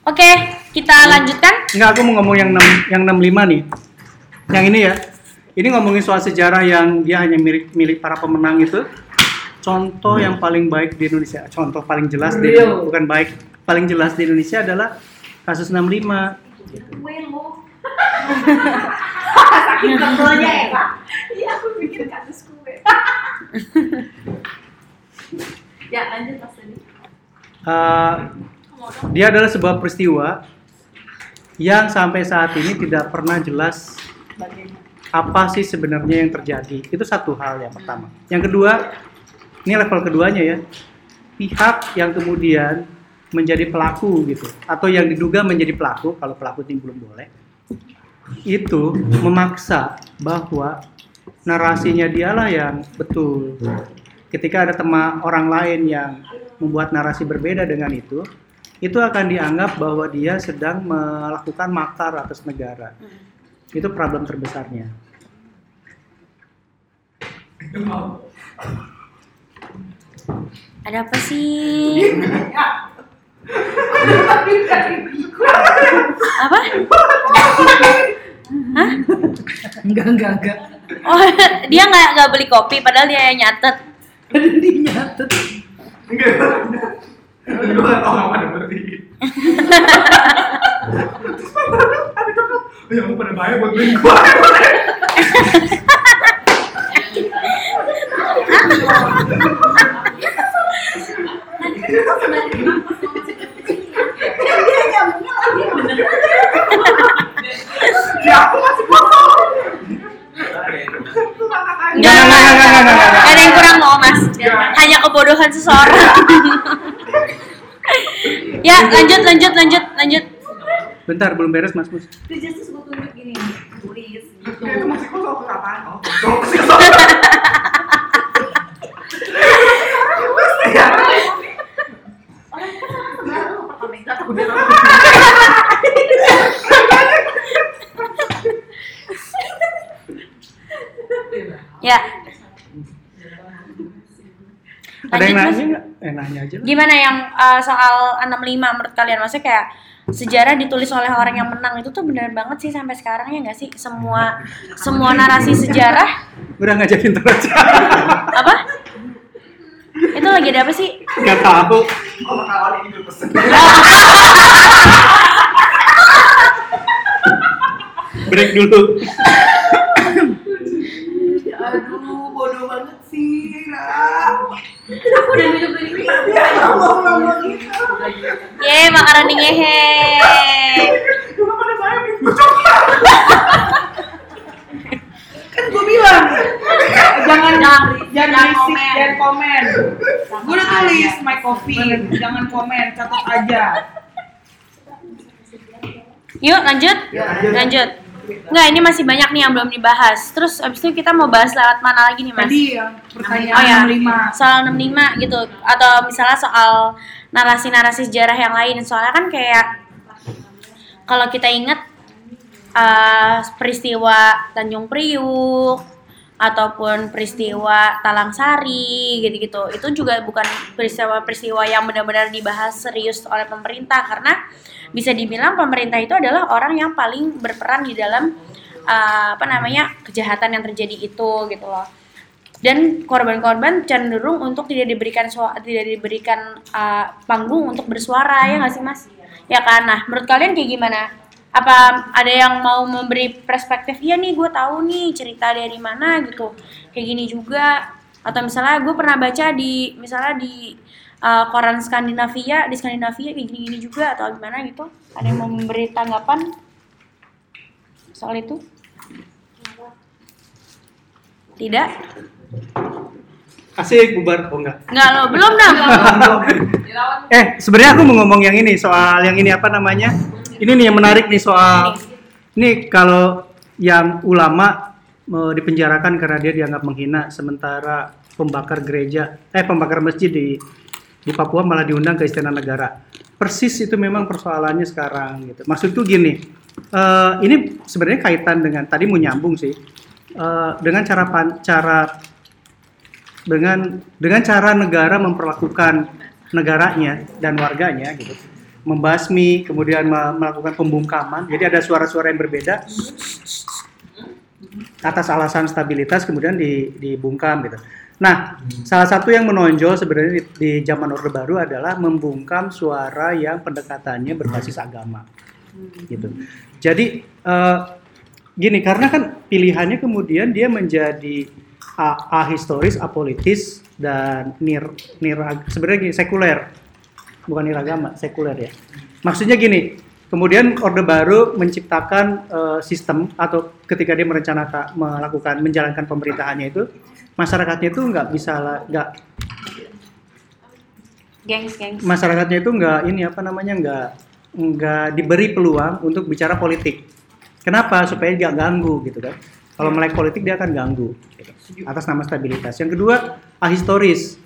Oke, kita lanjutkan. Enggak, aku mau ngomong yang 6 yang 65 nih. Yang ini ya. Ini ngomongin soal sejarah yang dia hanya milik milik para pemenang itu. Contoh yang paling baik di Indonesia, contoh paling jelas di Real. bukan baik, paling jelas di Indonesia adalah kasus 65. Saking tebelnya ya, Pak. Iya, aku bikin kasus kue. ya, lanjut Mas Tadi. Dia adalah sebuah peristiwa yang sampai saat ini tidak pernah jelas apa sih sebenarnya yang terjadi. Itu satu hal yang pertama. Yang kedua, ini level keduanya ya. Pihak yang kemudian menjadi pelaku gitu atau yang diduga menjadi pelaku kalau pelaku ini belum boleh itu memaksa bahwa narasinya dialah yang betul. Ketika ada tema orang lain yang membuat narasi berbeda dengan itu, itu akan dianggap bahwa dia sedang melakukan makar atas negara. Itu problem terbesarnya. Ada apa sih? Apa? Hah? Enggak, enggak, enggak. Oh, dia nggak nggak beli kopi, padahal dia yang nyatet. Ada dia nyatet. Enggak. Gue gak tau berarti. Ada cakep. Ya lu pada bahaya buat lagi bener. Ya aku masih kosong. Enggak, Enggak, enggak, enggak, enggak, enggak, enggak. Nggak ada yang kurang loh, Mas. Hanya kebodohan seseorang. ya, lanjut, lanjut, lanjut, lanjut. Bentar, belum beres Mas Mus. Itu just gue tunjuk gini. Tulis gitu. Itu masih kosong tuh apaan? Oh. Ya. Ada yang nanya nggak? Eh nanya aja. lah. gimana yang uh, soal 65 menurut kalian? Maksudnya kayak sejarah ditulis oleh orang yang menang itu tuh benar banget sih sampai sekarang ya nggak sih? Semua semua narasi sejarah Udah ngajakin terus. apa? Itu lagi ada apa sih? Gak tahu. Oh, ini pesen. Break dulu. Aduh, bodoh banget sih, Ra. Aku udah minum dari ini. Ya Allah, Allah gitu. Ye, makanan ngehe. Lu pada. Kan gue bilang jangan jangan jangan komen. dan komen. Gue udah tulis my coffee, jangan komen, catat aja. Yuk lanjut, Ya, lanjut. lanjut. Nggak, ini masih banyak nih yang belum dibahas. Terus abis itu kita mau bahas lewat mana lagi nih mas? Tadi yang pertanyaan Oh ya, 65. soal 65 gitu atau misalnya soal narasi-narasi sejarah yang lain. Soalnya kan kayak kalau kita ingat eh, peristiwa Tanjung Priuk ataupun peristiwa Talang Sari gitu-gitu. Itu juga bukan peristiwa-peristiwa yang benar-benar dibahas serius oleh pemerintah karena bisa dibilang pemerintah itu adalah orang yang paling berperan di dalam eh, apa namanya kejahatan yang terjadi itu gitu loh. Dan korban-korban cenderung untuk tidak diberikan tidak diberikan uh, panggung untuk bersuara ya nggak sih mas? Ya kan? Nah menurut kalian kayak gimana apa ada yang mau memberi perspektif iya nih gue tahu nih cerita dari mana gitu kayak gini juga atau misalnya gue pernah baca di misalnya di uh, koran Skandinavia di Skandinavia kayak gini-gini juga atau gimana gitu ada yang mau memberi tanggapan soal itu tidak Asik bubar. Oh enggak. Enggak lo, belum dah. Eh, sebenarnya aku mau ngomong yang ini soal yang ini apa namanya? Ini nih yang menarik nih soal ini kalau yang ulama eh, dipenjarakan karena dia dianggap menghina sementara pembakar gereja eh pembakar masjid di di Papua malah diundang ke istana negara. Persis itu memang persoalannya sekarang gitu. Maksudku gini, eh, ini sebenarnya kaitan dengan tadi mau nyambung sih. Eh, dengan cara pan- cara dengan dengan cara negara memperlakukan negaranya dan warganya gitu membasmi, kemudian me- melakukan pembungkaman. Jadi ada suara-suara yang berbeda atas alasan stabilitas kemudian di, dibungkam gitu. Nah, salah satu yang menonjol sebenarnya di, di zaman Orde Baru adalah membungkam suara yang pendekatannya berbasis agama, gitu. Jadi eh, gini, karena kan pilihannya kemudian dia menjadi ahistoris, apolitis dan nir nir sebenarnya gini, sekuler, bukan niragama, sekuler ya. Maksudnya gini, kemudian Orde Baru menciptakan eh, sistem atau ketika dia merencanakan melakukan menjalankan pemerintahannya itu masyarakatnya itu nggak bisa nggak Gengs, gengs. masyarakatnya itu nggak ini apa namanya nggak nggak diberi peluang untuk bicara politik. Kenapa? Supaya nggak ganggu gitu kan. Kalau melek politik dia akan ganggu gitu. atas nama stabilitas. Yang kedua ahistoris.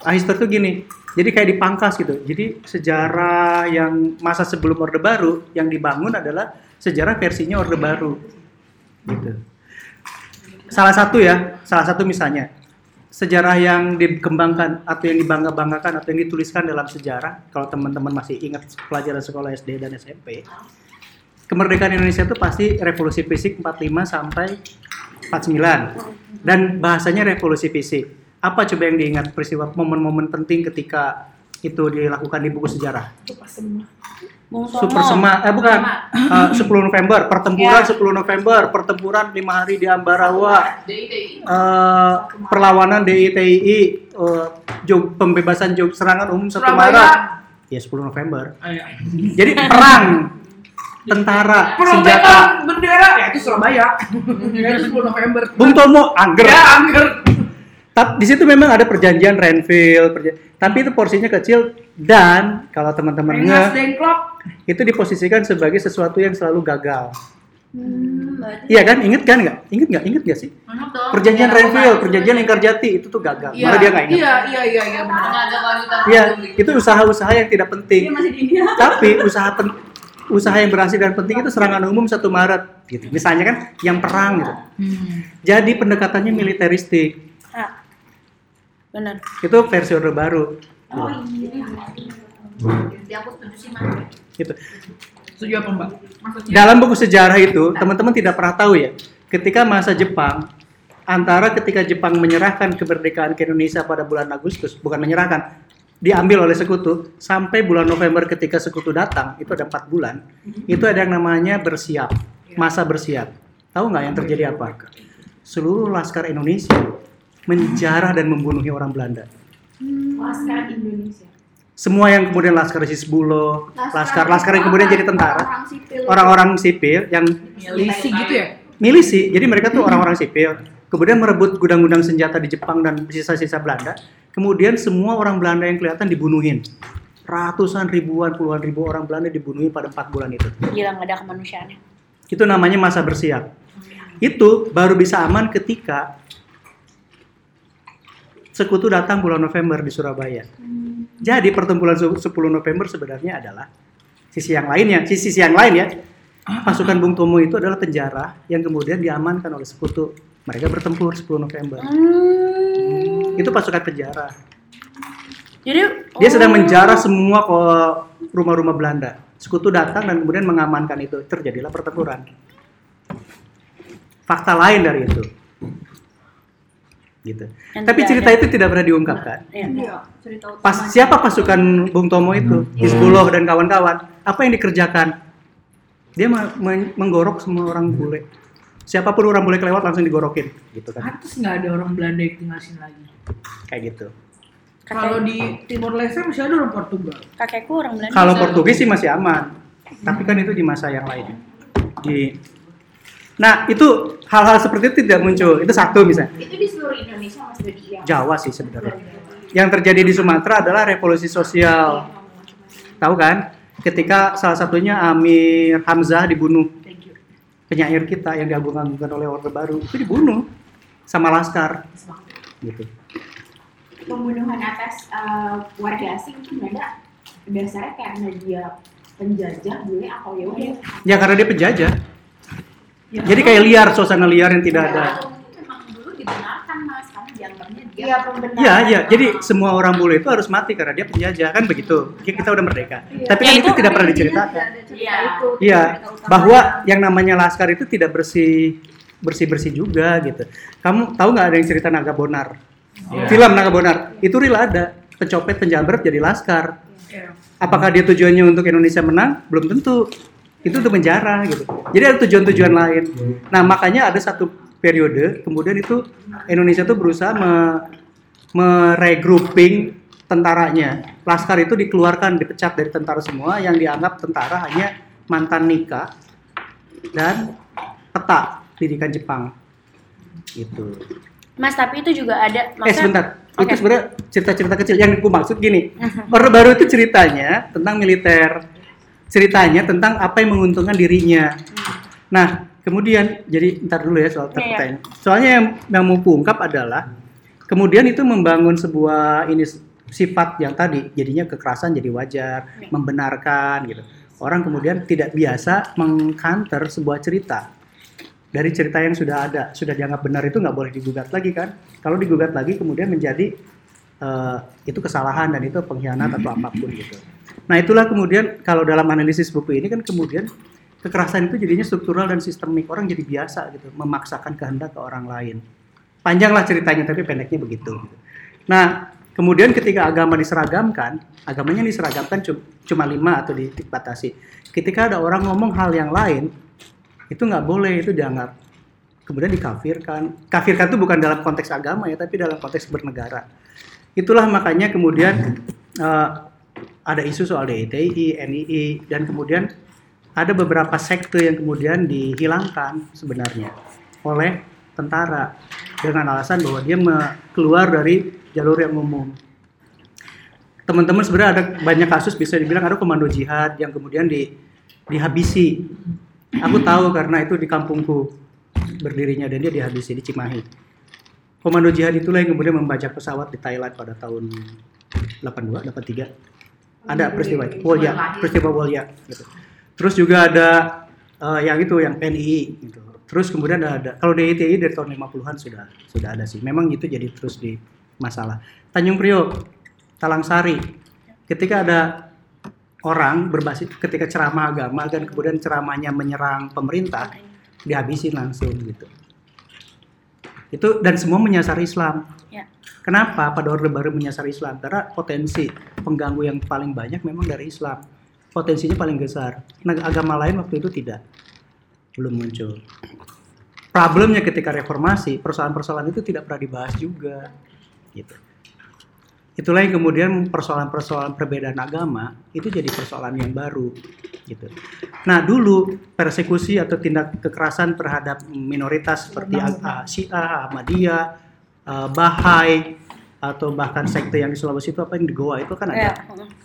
Ahistoris itu gini, jadi kayak dipangkas gitu. Jadi sejarah yang masa sebelum Orde Baru yang dibangun adalah sejarah versinya Orde Baru. Gitu. Salah satu ya, salah satu misalnya sejarah yang dikembangkan atau yang dibangga-banggakan atau yang dituliskan dalam sejarah kalau teman-teman masih ingat pelajaran sekolah SD dan SMP kemerdekaan Indonesia itu pasti revolusi fisik 45 sampai 49 dan bahasanya revolusi fisik apa coba yang diingat peristiwa momen-momen penting ketika itu dilakukan di buku sejarah Super Tomo. Sema eh bukan Eh, 10 November pertempuran 10 November pertempuran lima hari di Ambarawa eh, perlawanan DITII eh, Jog- pembebasan Jog serangan umum 1 Surabaya. Maret ya 10 November Ayo. jadi perang tentara senjata Perobekan bendera ya itu Surabaya. ya itu 10 November. Bung Tomo angger Ya angker. Tapi di situ memang ada perjanjian Renville, perja- tapi itu porsinya kecil dan kalau teman-teman nge, itu diposisikan sebagai sesuatu yang selalu gagal. Hmm, Iya kan? Ingat kan nggak? Ingat nggak? Ingat nggak sih? Mana dong? Perjanjian Ya, Renville, perjanjian Lingkarjati itu tuh gagal. Iya, Malah dia nggak ingat. Iya, iya, iya, iya Iya, itu usaha-usaha yang tidak penting. masih di India. Tapi usaha pen- usaha yang berhasil dan penting itu serangan umum 1 Maret gitu. Misalnya kan yang perang gitu. Jadi pendekatannya militeristik. Benar. Itu versi Orde Baru. Oh iya. Jadi aku setuju sih Mas. gitu. Setuju apa, Mbak? Maksudnya Dalam buku sejarah itu, teman-teman tidak pernah tahu ya, ketika masa Jepang, antara ketika Jepang menyerahkan kemerdekaan ke Indonesia pada bulan Agustus, bukan menyerahkan, diambil oleh sekutu, sampai bulan November ketika sekutu datang, itu ada empat bulan, itu ada yang namanya bersiap, masa bersiap. Tahu nggak yang terjadi apa? Seluruh laskar Indonesia menjarah dan membunuhi orang Belanda. Laskar Indonesia. Semua yang kemudian laskar Sisbulo, laskar laskar yang kemudian jadi tentara, sipil. orang-orang sipil yang Milisi gitu ya? milisi. Jadi mereka tuh orang-orang sipil. Kemudian merebut gudang-gudang senjata di Jepang dan sisa-sisa Belanda. Kemudian semua orang Belanda yang kelihatan dibunuhin. Ratusan ribuan, puluhan ribu orang Belanda dibunuhin pada empat bulan itu. Gila nggak ada kemanusiaannya. Itu namanya masa bersiap. Itu baru bisa aman ketika sekutu datang bulan November di Surabaya. Jadi pertempuran su- 10 November sebenarnya adalah sisi yang lainnya, sisi sisi yang lain ya. Pasukan Bung Tomo itu adalah penjara yang kemudian diamankan oleh sekutu. Mereka bertempur 10 November. Hmm. Itu pasukan penjara. Jadi Dia sedang oh. menjara semua rumah-rumah Belanda. Sekutu datang dan kemudian mengamankan itu. Terjadilah pertempuran. Fakta lain dari itu. Gitu. Yang Tapi cerita ada. itu tidak pernah diungkapkan. Iya. Iya, cerita utama. Pas siapa pasukan Bung Tomo itu, Hizbullah dan kawan-kawan, apa yang dikerjakan? Dia me- me- menggorok semua orang bule. Siapa pun orang bule kelewat langsung digorokin, gitu kan? Pantes nggak ada orang Belanda yang tinggal sini lagi. Kayak gitu. Kalau di Timor Leste masih ada orang Portugal. kakekku orang Belanda. Kalau Portugis sih masih aman, tapi kan itu di masa yang lain. Di Nah, itu hal-hal seperti itu tidak muncul. Itu satu misalnya. Itu di seluruh Indonesia Mas Dodi ya. Jawa sih sebenarnya. Yang terjadi di Sumatera adalah revolusi sosial. Tahu kan? Ketika salah satunya Amir Hamzah dibunuh. Penyair kita yang diagung-agungkan oleh Orde Baru itu dibunuh sama laskar. Gitu. Pembunuhan atas eh, warga asing itu ada dasarnya karena dia penjajah boleh atau ya Ya karena dia penjajah. Jadi kayak liar, suasana liar yang tidak ada. Memang dulu Iya pembenaran. Iya, iya. Jadi semua orang bule itu harus mati karena dia penjajah kan begitu. Kita udah merdeka. Iya. Tapi Ya, kan itu, itu tidak pernah diceritakan. Iya. Iya, bahwa yang namanya laskar itu tidak bersih bersih bersih juga gitu. Kamu tahu nggak ada yang cerita Naga Bonar? Iya. Film Naga Bonar itu real ada pencopet penjamret jadi laskar. Iya. Apakah dia tujuannya untuk Indonesia menang? Belum tentu. Itu untuk penjara gitu. Jadi ada tujuan-tujuan lain. Nah makanya ada satu periode kemudian itu Indonesia tuh berusaha me- meregrouping tentaranya. Laskar itu dikeluarkan, dipecat dari tentara semua yang dianggap tentara hanya mantan nikah dan peta pendidikan Jepang. Gitu. Mas tapi itu juga ada eh sebentar, Oke. itu sebenarnya cerita-cerita kecil yang aku maksud gini. Orde Baru itu ceritanya tentang militer, ceritanya tentang apa yang menguntungkan dirinya. Nah, kemudian jadi ntar dulu ya soal Iya, iya. pertanyaan. Soalnya yang yang mau kuungkap adalah kemudian itu membangun sebuah ini sifat yang tadi jadinya kekerasan jadi wajar, Iya. membenarkan gitu. Orang kemudian tidak biasa mengkanter sebuah cerita dari cerita yang sudah ada, sudah dianggap benar itu nggak boleh digugat lagi kan? Kalau digugat lagi kemudian menjadi eh, itu kesalahan dan itu pengkhianat atau apa pun gitu. Nah itulah kemudian kalau dalam analisis buku ini kan kemudian kekerasan itu jadinya struktural dan sistemik orang jadi biasa gitu, memaksakan kehendak ke orang lain. Panjanglah ceritanya tapi pendeknya begitu. Nah kemudian ketika agama diseragamkan, agamanya diseragamkan cu- cuma lima atau dibatasi. Ketika ada orang ngomong hal yang lain, itu nggak boleh itu dianggap kemudian dikafirkan kafirkan itu bukan dalam konteks agama ya tapi dalam konteks bernegara itulah makanya kemudian eh, ada isu soal DITI, NII dan kemudian ada beberapa sekte yang kemudian dihilangkan sebenarnya oleh tentara dengan alasan bahwa dia keluar dari jalur yang umum teman-teman sebenarnya ada banyak kasus bisa dibilang ada komando jihad yang kemudian di dihabisi Aku tahu karena itu di kampungku berdirinya dan dia dihabisi di Cimahi. Komando jihad itulah yang kemudian membajak pesawat di Thailand pada tahun 82, 83. Ada peristiwa itu, Wolya, peristiwa Wolya. Gitu. Terus juga ada eh, yang itu, yang PNI. Gitu. Terus kemudian ada, kalau DITI dari tahun 50-an sudah sudah ada sih. Memang itu jadi terus di masalah. Tanjung Priok, Talang Sari. Ketika ada orang berbasis ketika ceramah agama dan kemudian ceramahnya menyerang pemerintah dihabisin langsung gitu itu dan semua menyasar Islam Ya. kenapa pada orde baru menyasar Islam karena potensi pengganggu yang paling banyak memang dari Islam potensinya paling besar. Nah, agama lain waktu itu tidak. Belum muncul. Problemnya ketika reformasi persoalan-persoalan itu tidak pernah dibahas juga gitu. Itulah yang kemudian persoalan-persoalan perbedaan agama itu jadi persoalan yang baru gitu. Nah dulu persekusi atau tindak kekerasan terhadap minoritas seperti ah, Syiah, Ahmadiyah, ah, Bahai atau bahkan sekte yang di Sulawesi itu apa yang di Goa itu kan ada. Ya.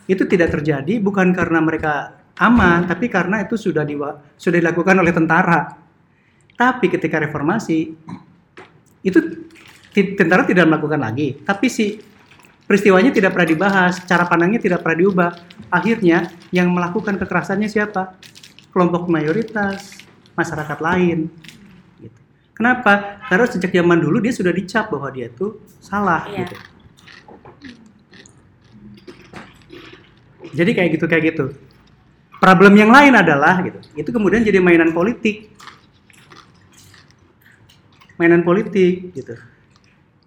Itu tidak terjadi bukan karena mereka aman, tapi karena itu sudah diwa- sudah dilakukan oleh tentara. Tapi ketika reformasi itu tentara tidak melakukan lagi, tapi si peristiwanya tidak pernah dibahas, cara pandangnya tidak pernah diubah. Akhirnya yang melakukan kekerasannya siapa? Kelompok mayoritas, masyarakat lain. Kenapa? Karena sejak zaman dulu dia sudah dicap bahwa dia itu salah. Iya. Gitu. Jadi kayak gitu kayak gitu. Problem yang lain adalah gitu. Itu kemudian jadi mainan politik. Mainan politik gitu.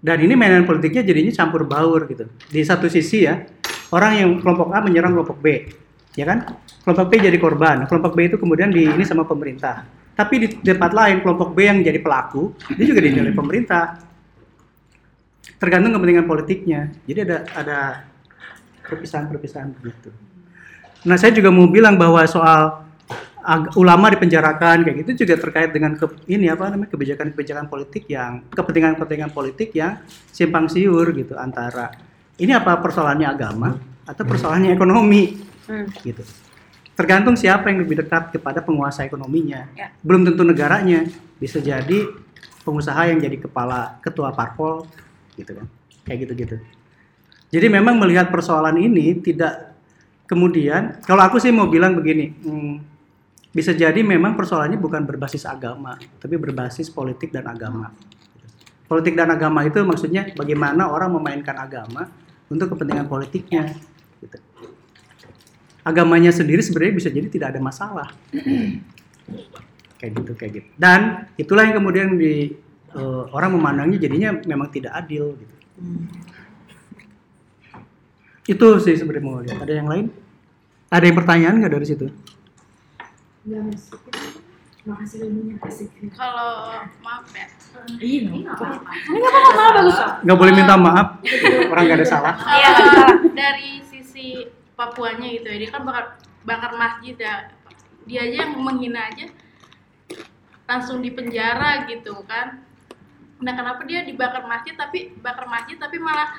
Dan ini mainan politiknya jadinya campur baur gitu. Di satu sisi ya, orang yang kelompok A menyerang kelompok B, ya kan? Kelompok B jadi korban. Kelompok B itu kemudian di ini sama pemerintah. Tapi di tempat lain kelompok B yang jadi pelaku, dia juga dinilai pemerintah. Tergantung kepentingan politiknya. Jadi ada ada perpisahan-perpisahan begitu. Nah, saya juga mau bilang bahwa soal ulama dipenjarakan kayak gitu juga terkait dengan ke, ini apa namanya kebijakan-kebijakan politik yang kepentingan-kepentingan politik yang simpang siur gitu antara ini apa persoalannya agama atau persoalannya ekonomi Hmm. gitu. Tergantung siapa yang lebih dekat kepada penguasa ekonominya. Ya. Belum tentu negaranya. Bisa jadi pengusaha yang jadi kepala ketua parpol gitu kan. Kayak gitu-gitu. Jadi memang melihat persoalan ini tidak kemudian kalau aku sih mau bilang begini, hmm, bisa jadi memang persoalannya bukan berbasis agama, tapi berbasis politik dan agama. Politik dan agama itu maksudnya bagaimana orang memainkan agama untuk kepentingan politiknya. Agamanya sendiri sebenarnya bisa jadi tidak ada masalah. kayak gitu, kayak gitu. Dan itulah yang kemudian di eh, orang memandangnya jadinya memang tidak adil. Gitu. Itu sih sebenarnya mau lihat. Ada yang lain? Ada yang pertanyaan nggak dari situ? Enggak mas. Makasih ilmunya asik. Kalau maaf ya, Ini nggak apa-apa. Malah bagus kok. Nggak boleh minta maaf. Orang nggak ada salah. Iya, dari sisi Papuanya gitu ya, dia kan bakar bakar masjid ya. Dia aja yang menghina aja langsung di penjara gitu kan. Nah kenapa dia dibakar masjid tapi bakar masjid tapi malah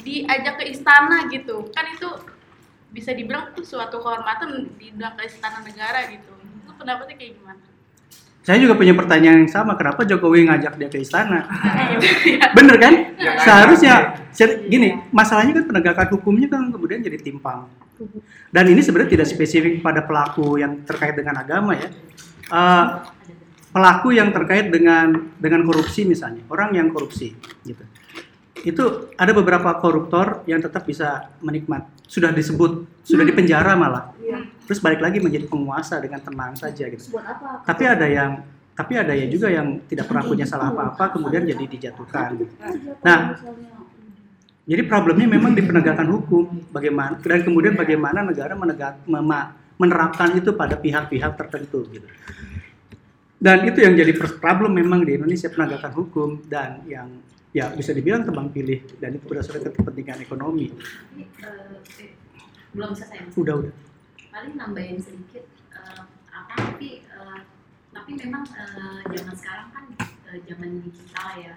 diajak ke istana gitu kan itu bisa dibilang tuh suatu kehormatan diundang ke istana negara gitu itu pendapatnya kayak gimana? Saya juga punya pertanyaan yang sama. Kenapa Jokowi ngajak dia ke istana? Iya. Bener kan? Ya, Seharusnya gini, masalahnya kan penegakan hukumnya kan kemudian jadi timpang. Dan ini sebenarnya tidak spesifik pada pelaku yang terkait dengan agama ya. Eh, pelaku yang terkait dengan dengan korupsi misalnya, orang yang korupsi gitu. Itu ada beberapa koruptor yang tetap bisa menikmat. Sudah disebut, sudah dipenjara malah. Terus balik lagi menjadi penguasa dengan tenang saja gitu. Buat apa? Tapi ada yang tapi ada ya juga yang tidak pernah punya salah apa-apa kemudian jadi dijatuhkan. gitu. Nah, jadi problemnya memang di penegakan hukum, bagaimana dan kemudian bagaimana negara menegak, mema- menerapkan itu pada pihak-pihak tertentu gitu. Dan itu yang jadi problem memang di Indonesia penegakan hukum dan yang ya bisa dibilang tebang pilih dan itu berdasarkan kepentingan ekonomi. Eh, eh, belum selesai. Udah udah. Paling nambahin sedikit eh, apa tapi eh, tapi memang eh, zaman sekarang kan eh, zaman digital ya.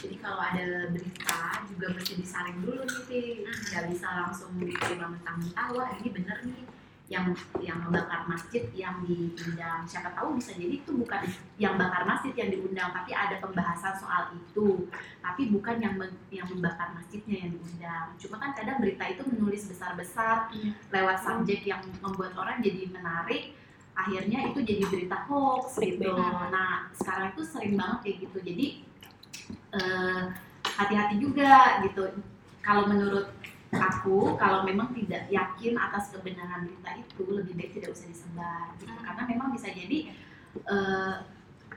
Jadi kalau ada berita juga mesti disaring dulu nih Ti. nggak bisa langsung diterima mentah-mentah wah ini bener nih yang yang membakar masjid yang diundang. Siapa tahu bisa jadi itu bukan yang bakar masjid yang diundang tapi ada pembahasan soal itu. Tapi bukan yang yang membakar masjidnya yang diundang. Cuma kan kadang berita itu menulis besar-besar lewat subjek yang membuat orang jadi menarik akhirnya itu jadi berita hoax gitu. nah sekarang itu sering banget kayak gitu. Jadi eh, hati-hati juga gitu. Kalau menurut aku kalau memang tidak yakin atas kebenaran berita itu lebih baik tidak usah disebar gitu. karena memang bisa jadi eh,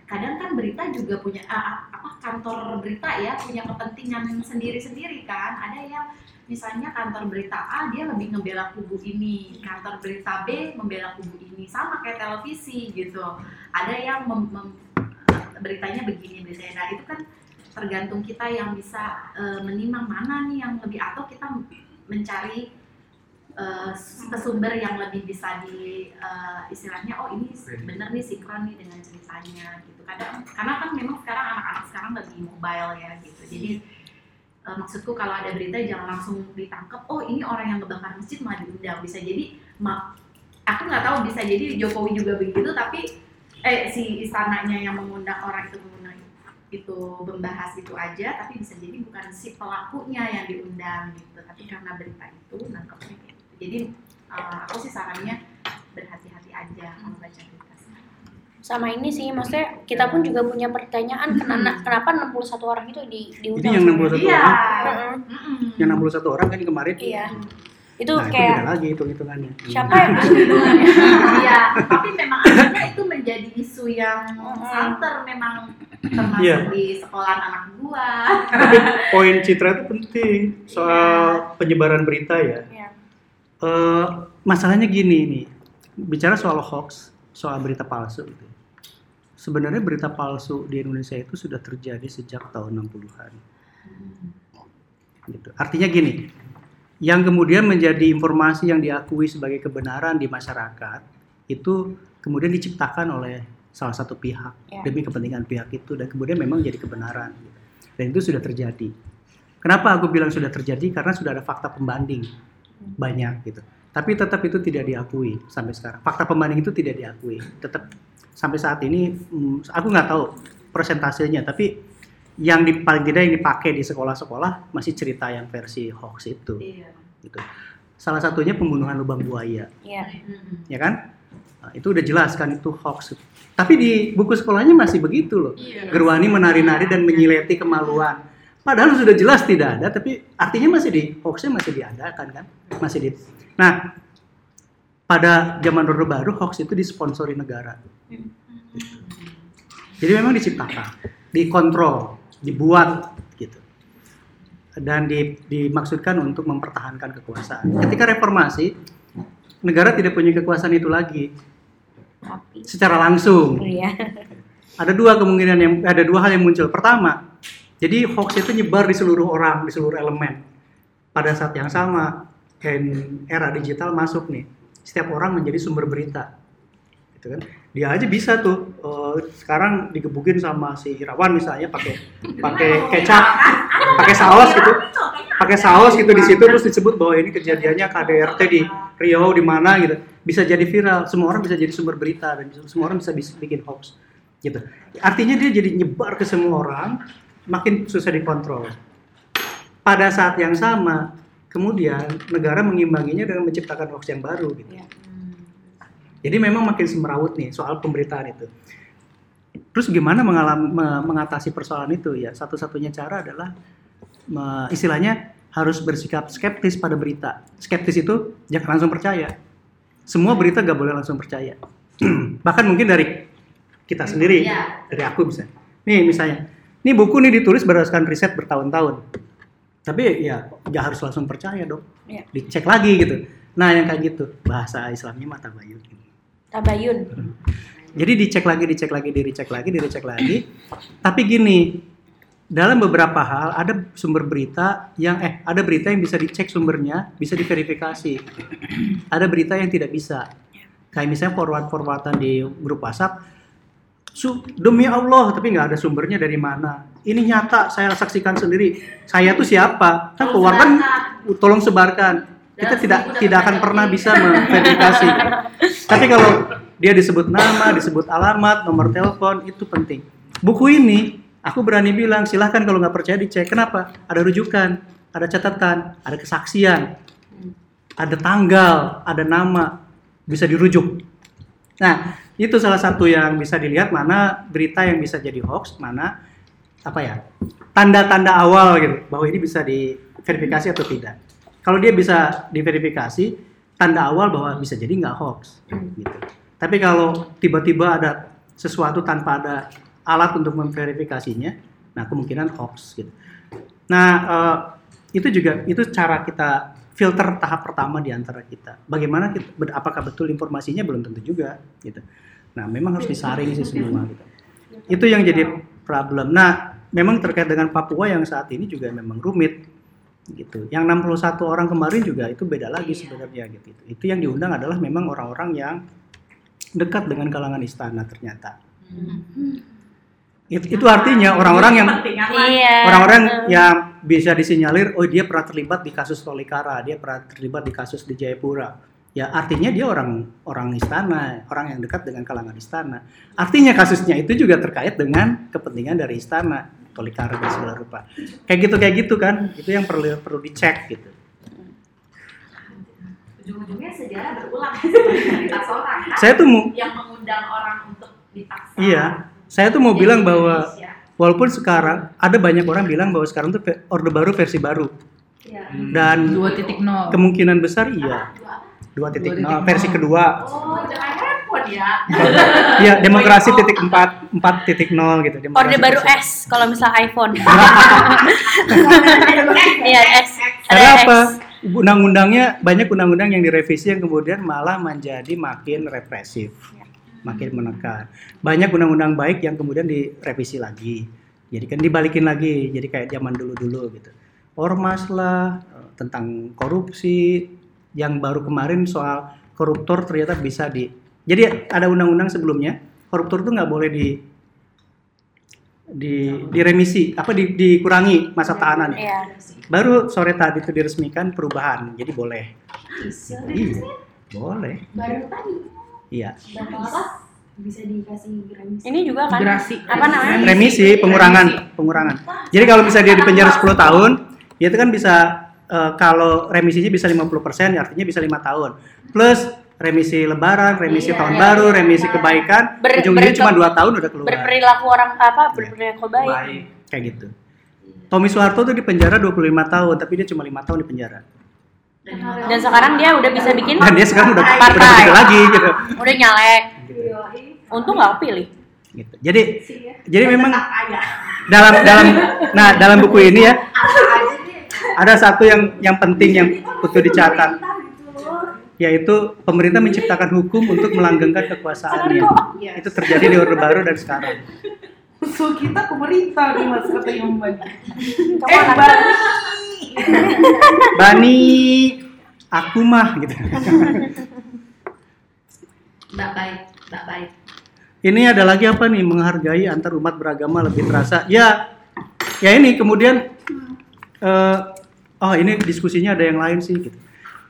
kadang kan berita juga punya ah, apa kantor berita ya punya kepentingan sendiri-sendiri kan. Ada yang misalnya kantor berita A dia lebih ngebela kubu ini. Kantor berita B membela kubu ini. Sama kayak televisi gitu. Ada yang mem- mem- beritanya begini beritanya. Nah itu kan tergantung kita yang bisa eh, menimang mana nih yang lebih atau kita mencari eh, sumber yang lebih bisa di eh, istilahnya oh ini bener nih sinkron nih dengan ceritanya gitu. Kadang karena kan memang sekarang anak-anak sekarang lebih mobile ya gitu. Jadi eh, maksudku kalau ada berita jangan langsung ditangkap oh ini orang yang ngebakar masjid malah diundang. Bisa jadi ma- aku nggak tahu bisa jadi Jokowi juga begitu tapi eh si istananya yang mengundang orang itu mengundang itu membahas itu aja tapi bisa jadi bukan si pelakunya yang diundang gitu tapi karena berita itu nangkepnya gitu jadi eh, aku sih sarannya berhati-hati aja kalau baca berita Sama ini sih, maksudnya kita pun juga punya pertanyaan kenapa, kenapa 61 orang itu di Ini diundang. yang 61 iya orang, Heeh. Mm-mm. yang 61 orang kan kemarin. Iya. Itu Nah, itu kayak beda lagi hitung-hitungannya. siapa yang Iya, tapi memang akhirnya itu menjadi isu yang santer memang termasuk Iya. di sekolah anak gua. Tapi poin Citra itu penting soal penyebaran berita ya. Iya. Eh, masalahnya gini nih, bicara soal hoax, soal berita palsu gitu. Sebenarnya berita palsu di Indonesia itu sudah terjadi sejak tahun 60-an. Gitu. Artinya gini, yang kemudian menjadi informasi yang diakui sebagai kebenaran di masyarakat itu kemudian diciptakan oleh salah satu pihak Ya. demi kepentingan pihak itu dan kemudian memang jadi kebenaran. Dan itu sudah terjadi. Kenapa aku bilang sudah terjadi? Karena sudah ada fakta pembanding banyak gitu. Tapi tetap itu tidak diakui sampai sekarang. Fakta pembanding itu tidak diakui. Tetap sampai saat ini, hmm, aku nggak tahu persentasenya, tapi yang di, paling tidak yang dipakai di sekolah-sekolah masih cerita yang versi hoax itu. Iya. Gitu. Salah satunya pembunuhan lubang buaya, Iya. Mm-mm. ya kan? Nah, itu udah jelas kan itu hoax. Tapi di buku sekolahnya masih begitu loh. Iya. Gerwani menari-nari dan menyileti kemaluan. Padahal sudah jelas tidak ada, tapi artinya masih di hoaxnya masih diadakan kan, masih di. Nah, pada zaman Orde Baru hoax itu disponsori negara. Jadi memang diciptakan, dikontrol, dibuat gitu. Dan di- dimaksudkan untuk mempertahankan kekuasaan. Ketika reformasi, negara tidak punya kekuasaan itu lagi Tapi secara langsung. iya. Ada dua kemungkinan yang ada dua hal yang muncul. Pertama, jadi hoax itu nyebar di seluruh orang, di seluruh elemen. Pada saat yang sama, era digital masuk nih. Setiap orang menjadi sumber berita. Gitu kan? Dia aja bisa tuh eh, sekarang digebukin sama si Irawan misalnya pakai pakai kecap, pakai saus gitu. Pakai saus gitu di situ terus disebut bahwa ini kejadiannya KDRT di Riau di mana gitu. Bisa jadi viral, semua orang bisa jadi sumber berita dan semua orang bisa bis- bikin hoax gitu. Artinya dia jadi nyebar ke semua orang, makin susah dikontrol. Pada saat yang sama, kemudian negara mengimbanginya dengan menciptakan hoax yang baru gitu. Jadi memang makin semerawut nih soal pemberitaan itu. Terus gimana mengalam, me- mengatasi persoalan itu ya? Satu-satunya cara adalah istilahnya harus bersikap skeptis pada berita. Skeptis itu jangan langsung percaya. Semua berita gak boleh langsung percaya. Bahkan mungkin dari kita sendiri, Iya. dari aku bisa. Nih misalnya, nih buku nih ditulis berdasarkan riset bertahun-tahun. Tapi ya nggak harus langsung percaya dong. Iya. Dicek lagi gitu. Nah yang kayak gitu bahasa Islamnya mata bayu. Tabayun. Jadi dicek lagi, dicek lagi, dicek lagi, dicek lagi. Tapi gini, dalam beberapa hal ada sumber berita yang eh ada berita yang bisa dicek sumbernya, bisa diverifikasi. Ada berita yang tidak bisa. Kayak misalnya forward-forwardan di grup WhatsApp, Su, demi Allah, tapi nggak ada sumbernya dari mana. Ini nyata, saya saksikan sendiri. Saya tuh siapa? Kan keluar kan, tolong sebarkan. Kita tidak tidak akan pernah bisa memverifikasi. Tapi kalau dia disebut nama, disebut alamat, nomor telepon, itu penting. Buku ini, aku berani bilang, silahkan kalau nggak percaya dicek. Kenapa? Ada rujukan, ada catatan, ada kesaksian, ada tanggal, ada nama, bisa dirujuk. Nah, itu salah satu yang bisa dilihat mana berita yang bisa jadi hoax, mana apa ya tanda-tanda awal gitu bahwa ini bisa diverifikasi atau tidak. Kalau dia bisa diverifikasi, tanda awal bahwa bisa jadi nggak hoax. Gitu. Tapi kalau tiba-tiba ada sesuatu tanpa ada alat untuk memverifikasinya, nah kemungkinan hoax. Gitu. Nah eh, itu juga itu cara kita filter tahap pertama di antara kita. Bagaimana kita, apakah betul informasinya belum tentu juga. Gitu. Nah memang harus disaring sih semua. Gitu. Itu yang jadi problem. Nah memang terkait dengan Papua yang saat ini juga memang rumit gitu. Yang 61 orang kemarin juga itu beda lagi sebenarnya gitu. Itu yang diundang adalah memang orang-orang yang dekat dengan kalangan istana ternyata. Itu, itu artinya orang-orang yang Iya. orang-orang yang bisa disinyalir oh dia pernah terlibat di kasus Tolikara, dia pernah terlibat di kasus di Jayapura. Ya artinya dia orang orang istana, orang yang dekat dengan kalangan istana. Artinya kasusnya itu juga terkait dengan kepentingan dari istana, Tolikara dan segala rupa. Kayak gitu kayak gitu kan, itu yang perlu perlu dicek gitu. ujung-ujungnya sejarah berulang seorang kan Saya tuh mau yang mengundang orang untuk dipaksa Iya, saya tuh mau bilang bahwa walaupun sekarang ada banyak orang bilang bahwa sekarang tuh orde baru versi baru Iya. dan kemungkinan besar iya Dua apa? 2.0 2.0. versi kedua oh jangan handphone ya Iya, demokrasi titik empat empat titik nol gitu. demokrasi Orde baru S kalau misal iPhone. Iya S. Karena apa? Undang-undangnya banyak undang-undang yang direvisi yang kemudian malah menjadi makin represif, makin menekan. Banyak undang-undang baik yang kemudian direvisi lagi. Jadi kan dibalikin lagi, jadi kayak zaman dulu-dulu gitu. Ormas lah tentang korupsi yang baru kemarin soal koruptor ternyata bisa di. Jadi ada undang-undang sebelumnya koruptor itu nggak boleh di di diremisi apa di, dikurangi masa tahanannya. Iya. Baru sore tadi itu diresmikan perubahan, jadi boleh. Iya, boleh. Baru tadi Iya. berapa apa bisa dikasih remisi. Ini juga kan Gerasi. apa namanya? Remisi, pengurangan, pengurangan. Jadi kalau bisa dia di penjara 10 tahun, ya itu kan bisa eh, kalau remisinya bisa 50%, artinya bisa lima tahun. Plus remisi lebaran, remisi Iya, tahun iya, baru, iya. remisi kebaikan, Ber- ujung-ujungnya cuma dua tahun udah keluar. berperilaku orang apa Iya. berperilaku baik Baik. Kayak gitu. Tommy Soeharto tuh di penjara 25 tahun, tapi dia cuma lima tahun di penjara. Dan dan sekarang dia udah bisa bikin Dan dia sekarang udah Partai. udah begitu lagi gitu. udah nyalek Gitu. untung nggak pilih Gitu. Jadi jadi memang dalam dalam nah dalam buku ini ya ada satu yang yang penting yang butuh dicatat yaitu pemerintah menciptakan hukum untuk melanggengkan kekuasaannya. Itu terjadi di Orde Baru dan sekarang. Musuh kita pemerintah nih mas kata yang. Kamu Eh Bani. Bani aku mah gitu. Mbak baik, Mbak baik. Ini ada lagi apa nih menghargai antar umat beragama lebih terasa. Ya, ya ini kemudian eh oh ini diskusinya ada yang lain sih. Gitu.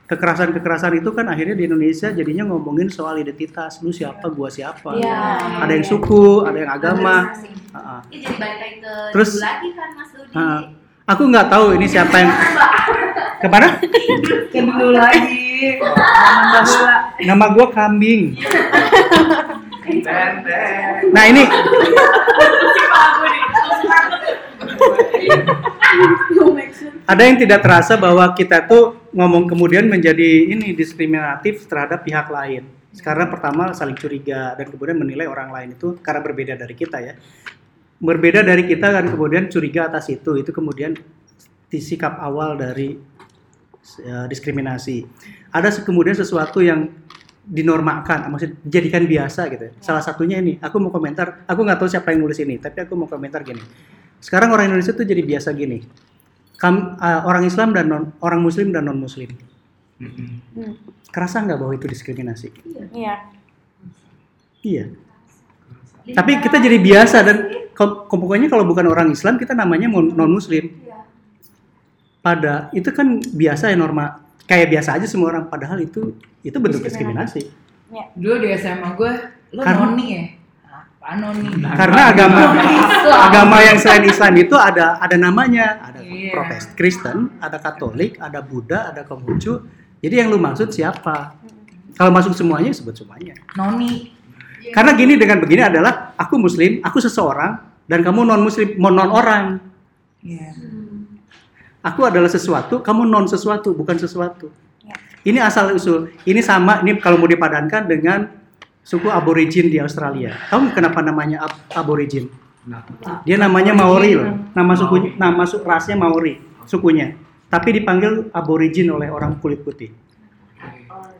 Kekerasan-kekerasan itu kan akhirnya di Indonesia jadinya ngomongin soal identitas. Lu siapa, gua siapa. Iya. Ada yang suku, ada yang agama. Ini jadi balik lagi ke Terus- lagi kan Mas Dodi. Aku nggak tahu ini siapa yang ke mana? Kan dulu lagi. Nama gua kambing. Nah ini ada yang tidak terasa bahwa kita tuh ngomong kemudian menjadi ini diskriminatif terhadap pihak lain. Karena pertama saling curiga dan kemudian menilai orang lain itu karena berbeda dari kita ya. Berbeda dari kita dan kemudian curiga atas itu itu kemudian di sikap awal dari eh, diskriminasi. Ada kemudian sesuatu yang dinormalkan, maksudnya dijadikan biasa gitu. Salah satunya ini, aku mau komentar, aku nggak tahu siapa yang nulis ini, tapi aku mau komentar gini. Sekarang orang Indonesia tuh jadi biasa gini. Kam, eh, orang Islam dan non, orang Muslim dan non Muslim. Hmm, Kerasa nggak bahwa itu diskriminasi? iya Iya. Tapi kita jadi biasa dan ko- ko- pokoknya kalau bukan orang Islam kita namanya non Muslim. Pada itu kan biasa ya norma kayak biasa aja semua orang. Padahal itu itu bentuk diskriminasi. Dulu di SMA gue, lo Karena- noni ya? Apa noni? Karena agama agama yang selain Islam itu ada ada namanya, ada Iya. Protestan, Kristen, ada Katolik, ada Buddha, ada Konghucu. Jadi yang lu maksud siapa? Kalau masuk semuanya sebut semuanya. Noni. Karena gini dengan begini adalah aku muslim, aku seseorang dan kamu non muslim, non orang. Iya. Aku adalah sesuatu, kamu non sesuatu, bukan sesuatu. Ya. Ini asal usul. Ini sama ini kalau mau dipadankan dengan suku aborigin di Australia. Kamu kenapa namanya ab- aborigin? Kenapa? Dia namanya Maori loh. Nama suku nama su, rasnya Maori, sukunya. Tapi dipanggil aborigin oleh orang kulit putih.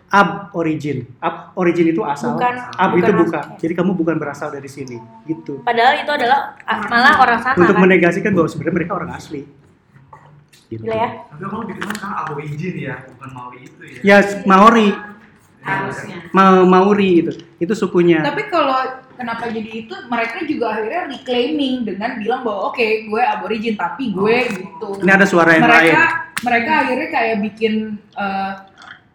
Ab origin. Ab origin itu asal. Bukan- Ab bukan itu asal. bukan. Jadi kamu bukan berasal dari sini, gitu. padahal itu adalah ah, malah orang sana Untuk kan menegasikan bahwa sebenarnya mereka orang asli. Gitu. gila ya Tapi kalau dikenal sekarang aborigin ya, bukan Maori itu ya. Ya Maori, Harusnya. Ma Maori itu. Itu sukunya. Tapi kalau kenapa jadi itu, mereka juga akhirnya reclaiming dengan bilang bahwa oke, gue aborigin tapi gue gitu. Ini ada suara yang mereka lain. mereka akhirnya kayak bikin eh,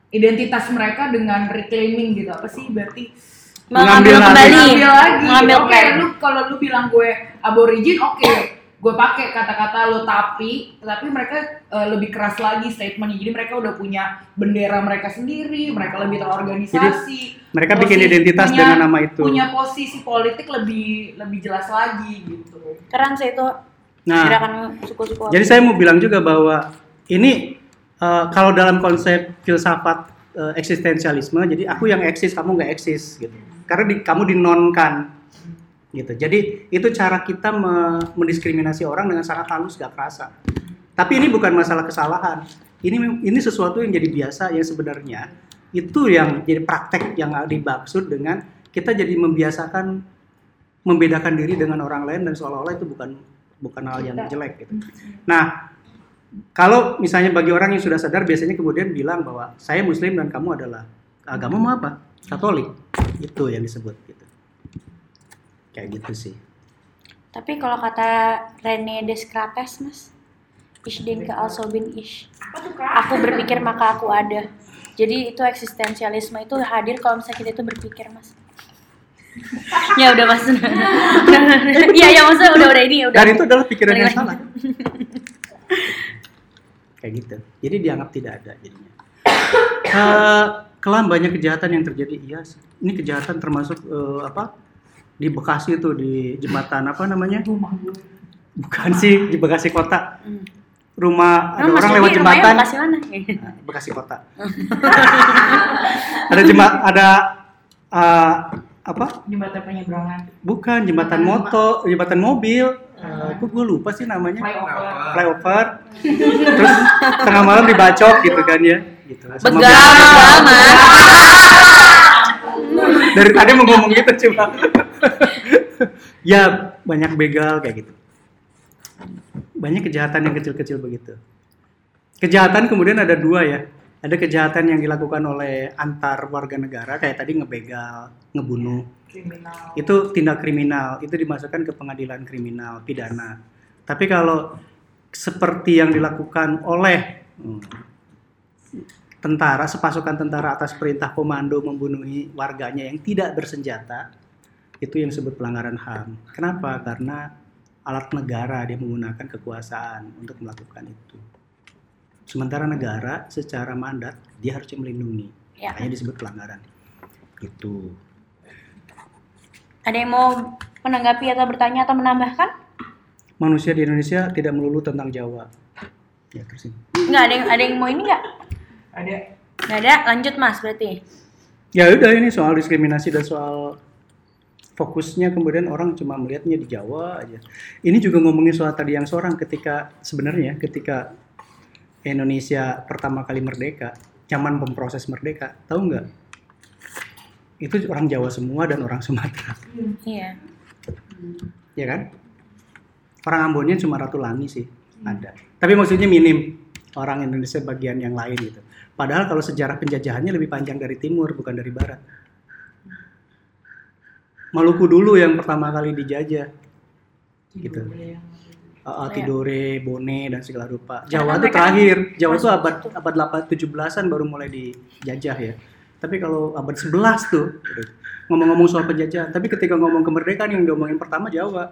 identitas mereka dengan reclaiming gitu. Apa sih berarti Mengambil mengambil lagi. kembali Ngambil lagi. mengambil Oke, kembali lu kalau lu bilang gue aborigin, oke. Gue pakai kata-kata lo tapi, tapi mereka eh, lebih keras lagi statementnya. Jadi mereka udah punya bendera mereka sendiri, mereka lebih terorganisasi. Mereka bikin Posisi- identitas punya- dengan nama itu. Punya posisi politik lebih lebih jelas lagi gitu. keren sih itu Nah, gerakan suku-suku jadi saya mau bilang juga bahwa ini eh, kalau dalam konsep filsafat eh, eksistensialisme, jadi aku yang eksis, kamu nggak eksis gitu. Karena di, kamu dinonkan gitu. Jadi itu cara kita me- mendiskriminasi orang dengan sangat halus, gak kerasa. Tapi ini bukan masalah kesalahan. Ini ini sesuatu yang jadi biasa yang sebenarnya itu yang jadi praktek yang dimaksud dengan kita jadi membiasakan membedakan diri dengan orang lain dan seolah-olah itu bukan bukan hal yang jelek gitu. Nah, kalau misalnya bagi orang yang sudah sadar biasanya kemudian bilang bahwa saya muslim dan kamu adalah agamamu apa? Katolik. Itu yang disebut gitu. Kayak gitu sih. tapi kalau kata Rene Descartes mas Ich denke also bin ich aku berpikir maka aku ada jadi itu eksistensialisme itu hadir kalau misalnya kita itu berpikir mas ya udah mas iya ya maksudnya udah udah ini udah Dan itu adalah pikiran yang salah. Kayak gitu. Jadi dianggap tidak ada jadinya. Eh, kelam banyak kejahatan yang terjadi. Iya, ini kejahatan termasuk eh, apa? Di Bekasi itu di jembatan apa namanya? Rumah. Bukan sih di Bekasi kota. Hmm. Rumah ada orang lewat jembatan. Bekasi mana? Nah, Bekasi kota. ada jembat ada eh, apa? Jembatan penyeberangan. Bukan jembatan motor, jembatan mobil. Eh, kok gue lupa sih namanya. Flyover. Flyover. Terus tengah malam dibacok gitu kan ya. Gitu. Sama Begal, biasa. begal, Mas. Dari tadi mau ngomong gitu cuma. ya banyak begal kayak gitu. Banyak kejahatan yang kecil-kecil begitu. Kejahatan kemudian ada dua ya. Ada kejahatan yang dilakukan oleh antar warga negara kayak tadi ngebegal, ngebunuh. Kriminal. Itu tindak kriminal, itu dimasukkan ke pengadilan kriminal, pidana. Tapi kalau seperti yang dilakukan oleh hmm, tentara, sepasukan tentara atas perintah komando membunuhi warganya yang tidak bersenjata, itu yang disebut pelanggaran HAM. Kenapa? Karena alat negara dia menggunakan kekuasaan untuk melakukan itu. Sementara negara secara mandat dia harusnya melindungi. Ya. Makanya disebut pelanggaran. Itu. Ada yang mau menanggapi atau bertanya atau menambahkan? Manusia di Indonesia tidak melulu tentang Jawa. Ya, terus ini. Nggak ada yang ada yang mau ini nggak? Ada Nggak ada. Lanjut Mas berarti. Ya udah ini soal diskriminasi dan soal fokusnya kemudian orang cuma melihatnya di Jawa aja. Ini juga ngomongin soal tadi yang seorang ketika sebenarnya ketika Indonesia pertama kali merdeka, zaman pemproses merdeka, tahu nggak? Itu orang Jawa semua dan orang Sumatera, Iya. ya kan? Orang Ambonnya cuma Ratu Langi sih ada. Tapi maksudnya minim orang Indonesia bagian yang lain gitu. Padahal kalau sejarah penjajahannya lebih panjang dari timur bukan dari barat. Maluku dulu yang pertama kali dijajah. Gitu. Uh. Tidore, Bone dan segala rupa. Jawa itu terakhir. Jawa itu abad abad 8 17-an baru mulai dijajah ya. Tapi kalau abad 11 tuh ngomong-ngomong soal penjajah, tapi ketika ngomong kemerdekaan yang diomongin pertama Jawa.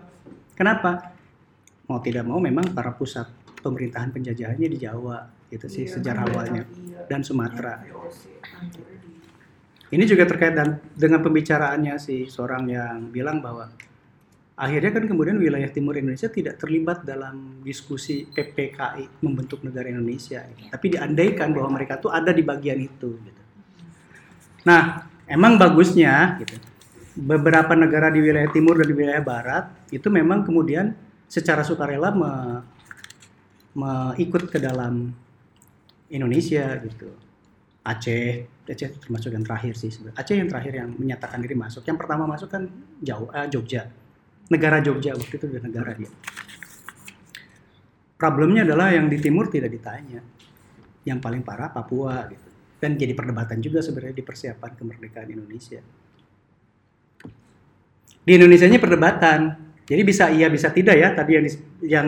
Kenapa? Mau tidak mau memang para pusat pemerintahan penjajahannya di Jawa gitu sih sejarah awalnya dan Sumatera. Ini juga terkait dan dengan pembicaraannya si seorang yang bilang bahwa akhirnya kan kemudian wilayah timur Indonesia tidak terlibat dalam diskusi PPKI membentuk negara Indonesia, tapi diandaikan bahwa mereka tuh ada di bagian itu. Gitu. Nah, emang bagusnya gitu, beberapa negara di wilayah timur dan di wilayah barat itu memang kemudian secara sukarela me- me- ke dalam Indonesia gitu. Aceh, Aceh termasuk yang terakhir sih sebenarnya. Aceh yang terakhir yang menyatakan diri masuk. Yang pertama masuk kan Jawa, eh, Jogja. Negara Jogja waktu itu udah negara dia. Problemnya adalah yang di timur tidak ditanya. Yang paling parah Papua gitu. Dan jadi perdebatan juga sebenarnya di persiapan kemerdekaan Indonesia. Di Indonesianya perdebatan. Jadi bisa iya bisa tidak ya tadi yang yang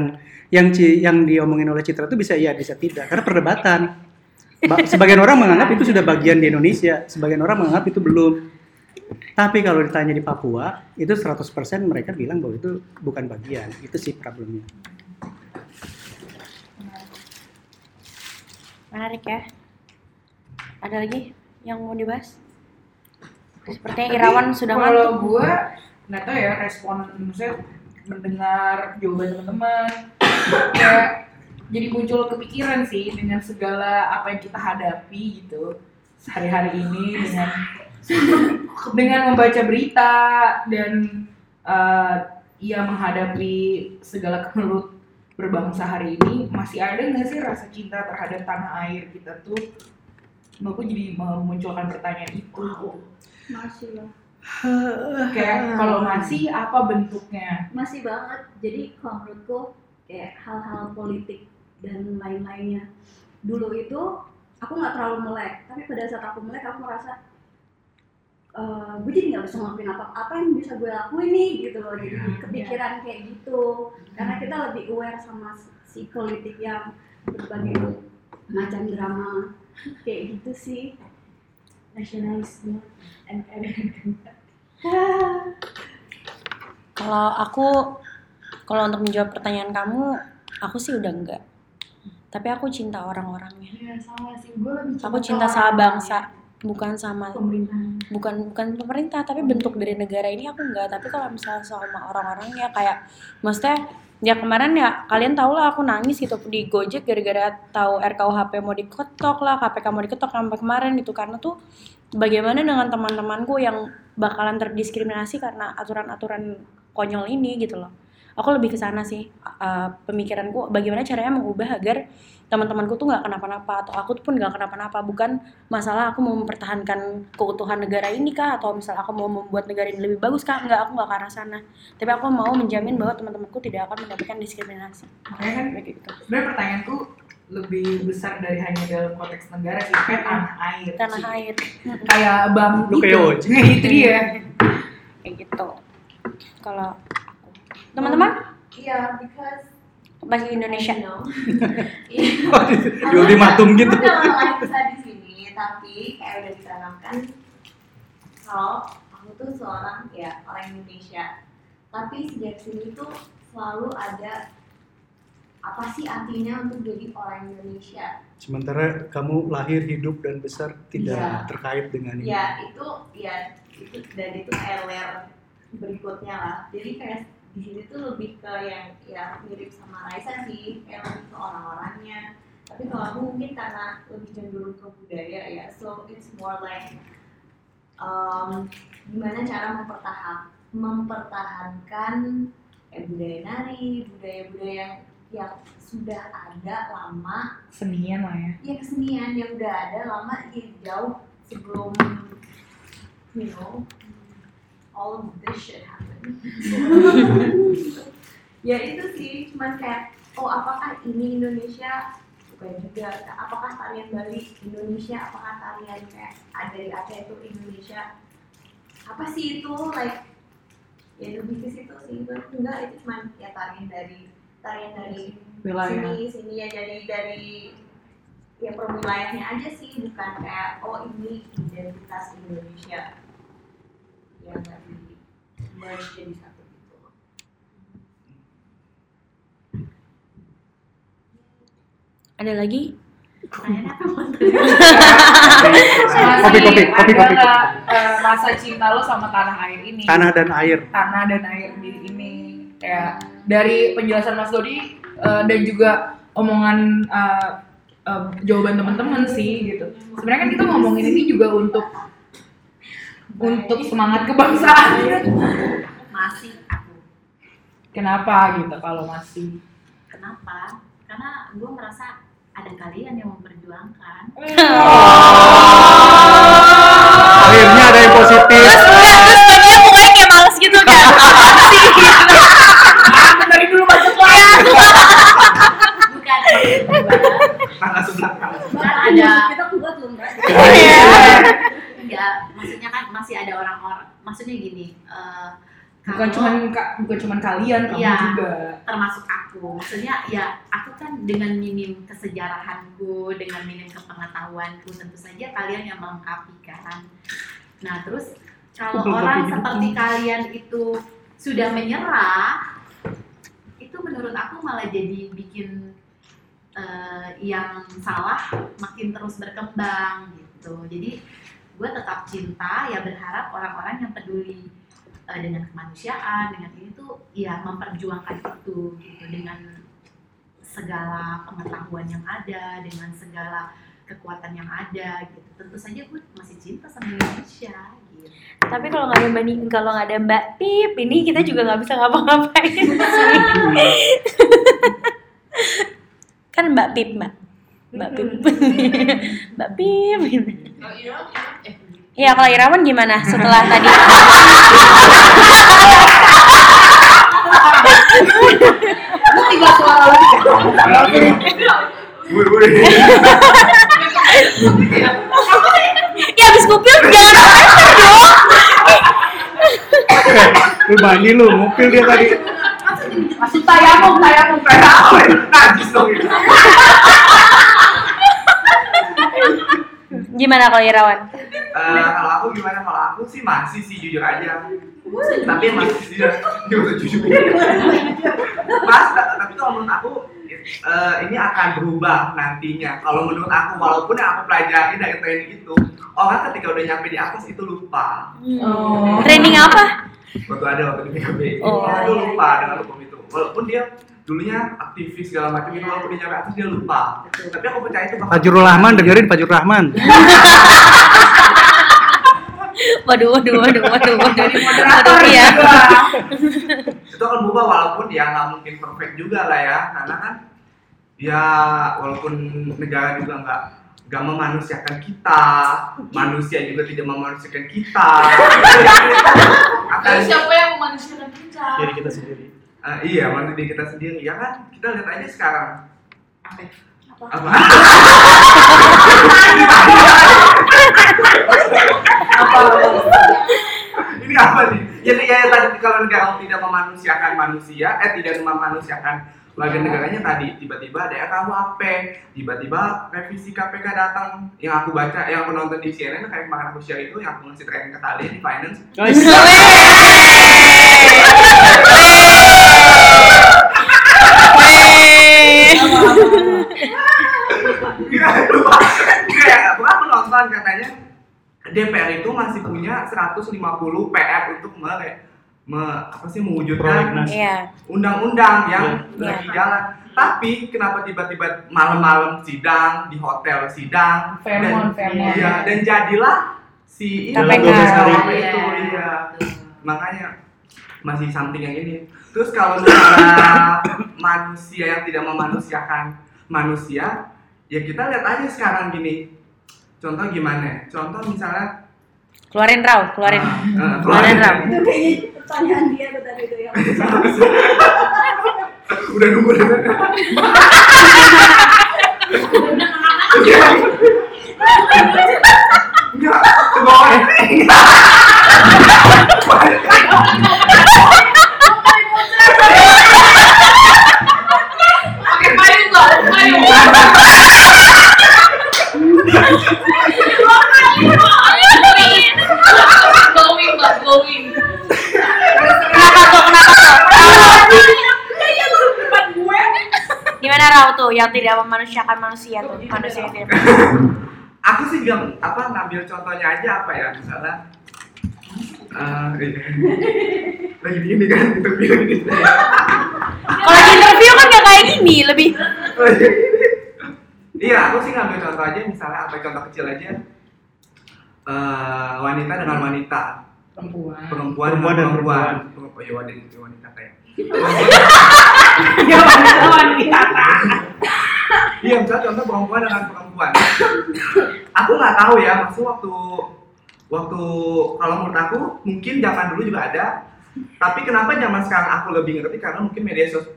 yang Ci- yang diomongin oleh Citra itu bisa iya bisa tidak karena perdebatan. Ba- Sebagian orang menganggap itu sudah bagian di Indonesia, sebagian orang menganggap itu belum. Tapi kalau ditanya di Papua, itu 100% mereka bilang bahwa itu bukan bagian. Itu sih problemnya. Menarik ya. Ada lagi yang mau dibahas? Sepertinya Irawan sudah kalau gue nggak tahu ya respon maksudnya mendengar jawaban teman-teman kayak jadi muncul kepikiran sih dengan segala apa yang kita hadapi gitu sehari-hari ini dengan dengan membaca berita dan eh, ia menghadapi segala kemelut berbangsa hari ini masih ada nggak sih rasa cinta terhadap tanah air kita tuh aku jadi memunculkan pertanyaan itu. Masih lah. kayak kalau masih apa bentuknya Masih banget. Jadi kalau menurutku kayak hal-hal politik dan lain-lainnya. Dulu itu aku nggak terlalu melek, tapi pada saat aku melek aku merasa eh gue jadi nggak bisa ngelakuin apa apa yang bisa gue lakuin nih gitu loh. Jadi kepikiran kayak gitu. Karena kita lebih aware sama si politik yang berbagai macam drama kayak gitu sih. Nasionalisme NKRI Kalau aku, kalau untuk menjawab pertanyaan kamu, aku sih udah enggak. Tapi aku cinta orang-orangnya. Iya sama sih gue lebih Aku cinta sama bangsa. bukan sama pemerintahan bukan bukan pemerintah tapi bentuk dari negara ini aku enggak tapi kalau misalnya sama orang-orangnya kayak maksudnya ya kemarin ya kalian tau lah aku nangis gitu di Gojek gara-gara tahu RKUHP mau diketok lah KPK mau diketok sampai kemarin gitu karena tuh bagaimana dengan teman-temanku yang bakalan terdiskriminasi karena aturan-aturan konyol ini gitu loh aku lebih ke sana sih. Uh, pemikiranku bagaimana caranya mengubah agar teman-temanku tuh nggak kenapa-napa atau aku pun nggak kenapa-napa. Bukan masalah aku mau mempertahankan keutuhan negara ini kah? Atau misal aku mau membuat negara ini lebih bagus kah? Nggak aku nggak ke arah sana. Tapi aku mau menjamin bahwa teman-temanku tidak akan mendapatkan diskriminasi. Makanya kan Kayak gitu. sebenarnya pertanyaanku lebih besar dari hanya dalam konteks negara sih kayak tanah air tanah sih. air. Kayak bang Lu itu kayak Oji. itu dia kayak gitu. Kalau teman-teman Iya, because bahasa Indonesia you know, Di ultimatum gitu. Udah lahir besar di sini, tapi kayak udah ditanamkan kalau aku tuh seorang ya orang Indonesia. Tapi sejak sini tuh selalu ada apa sih artinya untuk jadi orang Indonesia? Sementara kamu lahir, hidup dan besar tidak Iya. terkait dengan ini. Ya itu ya itu dan itu kayak layer berikutnya lah. Jadi kayak di sini tuh lebih ke yang ya mirip sama Raisa sih, kayak lebih ke orang-orangnya. Tapi kalau aku mungkin karena lebih cenderung ke budaya ya, so it's more like um, gimana cara mempertahan mempertahankan eh, budaya nari, budaya-budaya yang yang sudah ada lama senian lah ya ya kesenian yang udah ada lama ya, jauh sebelum you know all of this shit happen ya itu sih cuman kayak oh apakah ini Indonesia? Bukan juga apakah tarian Bali Indonesia? Apakah tarian kayak ada di Aceh itu Indonesia? Apa sih itu? Like ya lebih ke situ sih. Enggak itu cuman ya tarian dari tarian dari wilayah. sini sini ya dari dari ya per wilayahnya aja sih. Bukan kayak oh ini identitas Indonesia di merge jadi satu gitu. Ada lagi? Kopi, kopi, kopi, kopi, eh, rasa cinta lo sama tanah air ini. Tanah dan air. tanah dan air di ini. Kayak dari penjelasan Mas Dodi eh, dan juga omongan eh, eh, jawaban teman-teman sih gitu. Sebenarnya kan kita ngomongin ini juga untuk untuk semangat kebangsaan. Masih aku. Kenapa gitu kalau masih? Kenapa? Karena gue merasa ada kalian yang memperjuangkan. Akhirnya ada yang positif. terus mukanya kayak males gitu kan dari dulu baca kelas. Bukan kan ada kita kuat belum? Enggak maksudnya kan masih ada orang-orang maksudnya gini eh, bukan kalau- cuman ka- bukan cuman kalian kamu Iya. juga. termasuk aku. Maksudnya ya aku kan dengan minim kesejarahanku dengan minim kepengetahuanku tentu saja kalian yang melengkapi kan. Nah terus kalau orang seperti kalian itu sudah menyerah itu menurut aku malah jadi bikin eh, yang salah makin terus berkembang gitu. Jadi gue tetap cinta ya berharap orang-orang yang peduli eh, dengan kemanusiaan dengan ini tuh ya memperjuangkan itu gitu. Dengan segala pengetahuan yang ada dengan segala kekuatan yang ada gitu. Tentu saja gue masih cinta sama Indonesia gitu. Tapi kalau nggak ada mbak kalau nggak ada mbak Pip ini kita juga nggak bisa ngapa-ngapain sih. Kan mbak Pip mbak mbak Pip mbak Pip Iya, kalau Irawan gimana setelah tadi? lu tinggal suara lagi Gue gue. ya habis kupil jangan dong. Lu mandi lu, ngupil dia tadi. Masuk tayamum tayamum tayamum Najis dong itu. Gimana kalau Irawan? Eh, kalau aku gimana? Kalau aku sih masih sih jujur aja. Tapi masih dia usah jujur. Mas, ta- tapi kalau menurut aku eh, ini akan berubah nantinya. Kalau menurut aku, walaupun yang aku pelajari dari training itu, orang ketika udah nyampe di atas itu lupa. Oh. Training apa? Waktu ada waktu di PKB, Oh. orang itu lupa dengan hukum itu. Walaupun dia dulunya aktivis segala macam itu, walaupun dia atas dia lupa. Tapi aku percaya itu bakal- Fajrul Rahman dengerin Fajrul Rahman. Waduh, waduh, waduh, waduh, waduh. Moderator juga. itu akan berubah walaupun ya nggak mungkin perfect juga lah ya karena kan ya walaupun negara juga nggak nggak memanusiakan kita. Manusia juga tidak memanusiakan kita. Akan siapa yang memanusiakan kita? Jadi kita sendiri. Eh, iya manusia diri kita sendiri. Ya kan? Kita lihat aja sekarang. Apa? apa? Ini apa nih? Jadi ya tadi kalau negara tidak memanusiakan manusia eh tidak memanusiakan warga negaranya tadi tiba-tiba ada RKUHP tiba-tiba revisi KPK datang. Yang aku baca yang aku nonton di CNN kayak kemarin aku share itu yang aku ngasih training ke kalian di finance. Guys, Iya. Kayak aku nonton katanya DPR itu masih punya 150 PR untuk me, me apa sih mewujudkan. Iya. undang-undang yang Iya. lagi jalan. Tapi kenapa tiba-tiba malam-malam sidang di hotel sidang Fairmont, dan Fairmont. iya dan jadilah si ini KPK. KPK Iya. itu iya. Makanya masih something yang ini. Terus kalau misalnya manusia yang tidak memanusiakan manusia, ya kita lihat aja sekarang gini. Contoh gimana? Contoh misalnya Keluarin raw, keluarin. Ah, ah, Keluarin raw. Itu pertanyaan dia tuh tadi tuh yang udah nunggu deh. Enggak, coba Pakai payung nggak? Payung. Going, Mbak, going. Kenapa tuh? Kenapa tuh? Gimana raw tuh yang tidak memanusiakan manusia tuh? Manusia itu. Aku sih gak, apa ngambil contohnya aja apa ya misalnya eh, lagi di ini kan interview ini Kalau di interview kan gak kayak gini, lebih Iya, aku sih ngambil contoh aja misalnya apa contoh kecil aja Eh, wanita dengan wanita Perempuan. perempuan, Perempuan dan dengan perempuan perempuan ya wanita wanita kayak Ya wanita. Iya misalnya contoh perempuan dengan perempuan. Aku nggak tahu ya maksud waktu waktu kalau menurut aku mungkin zaman dulu juga ada. Tapi kenapa zaman sekarang aku lebih ngerti? Karena mungkin media sosial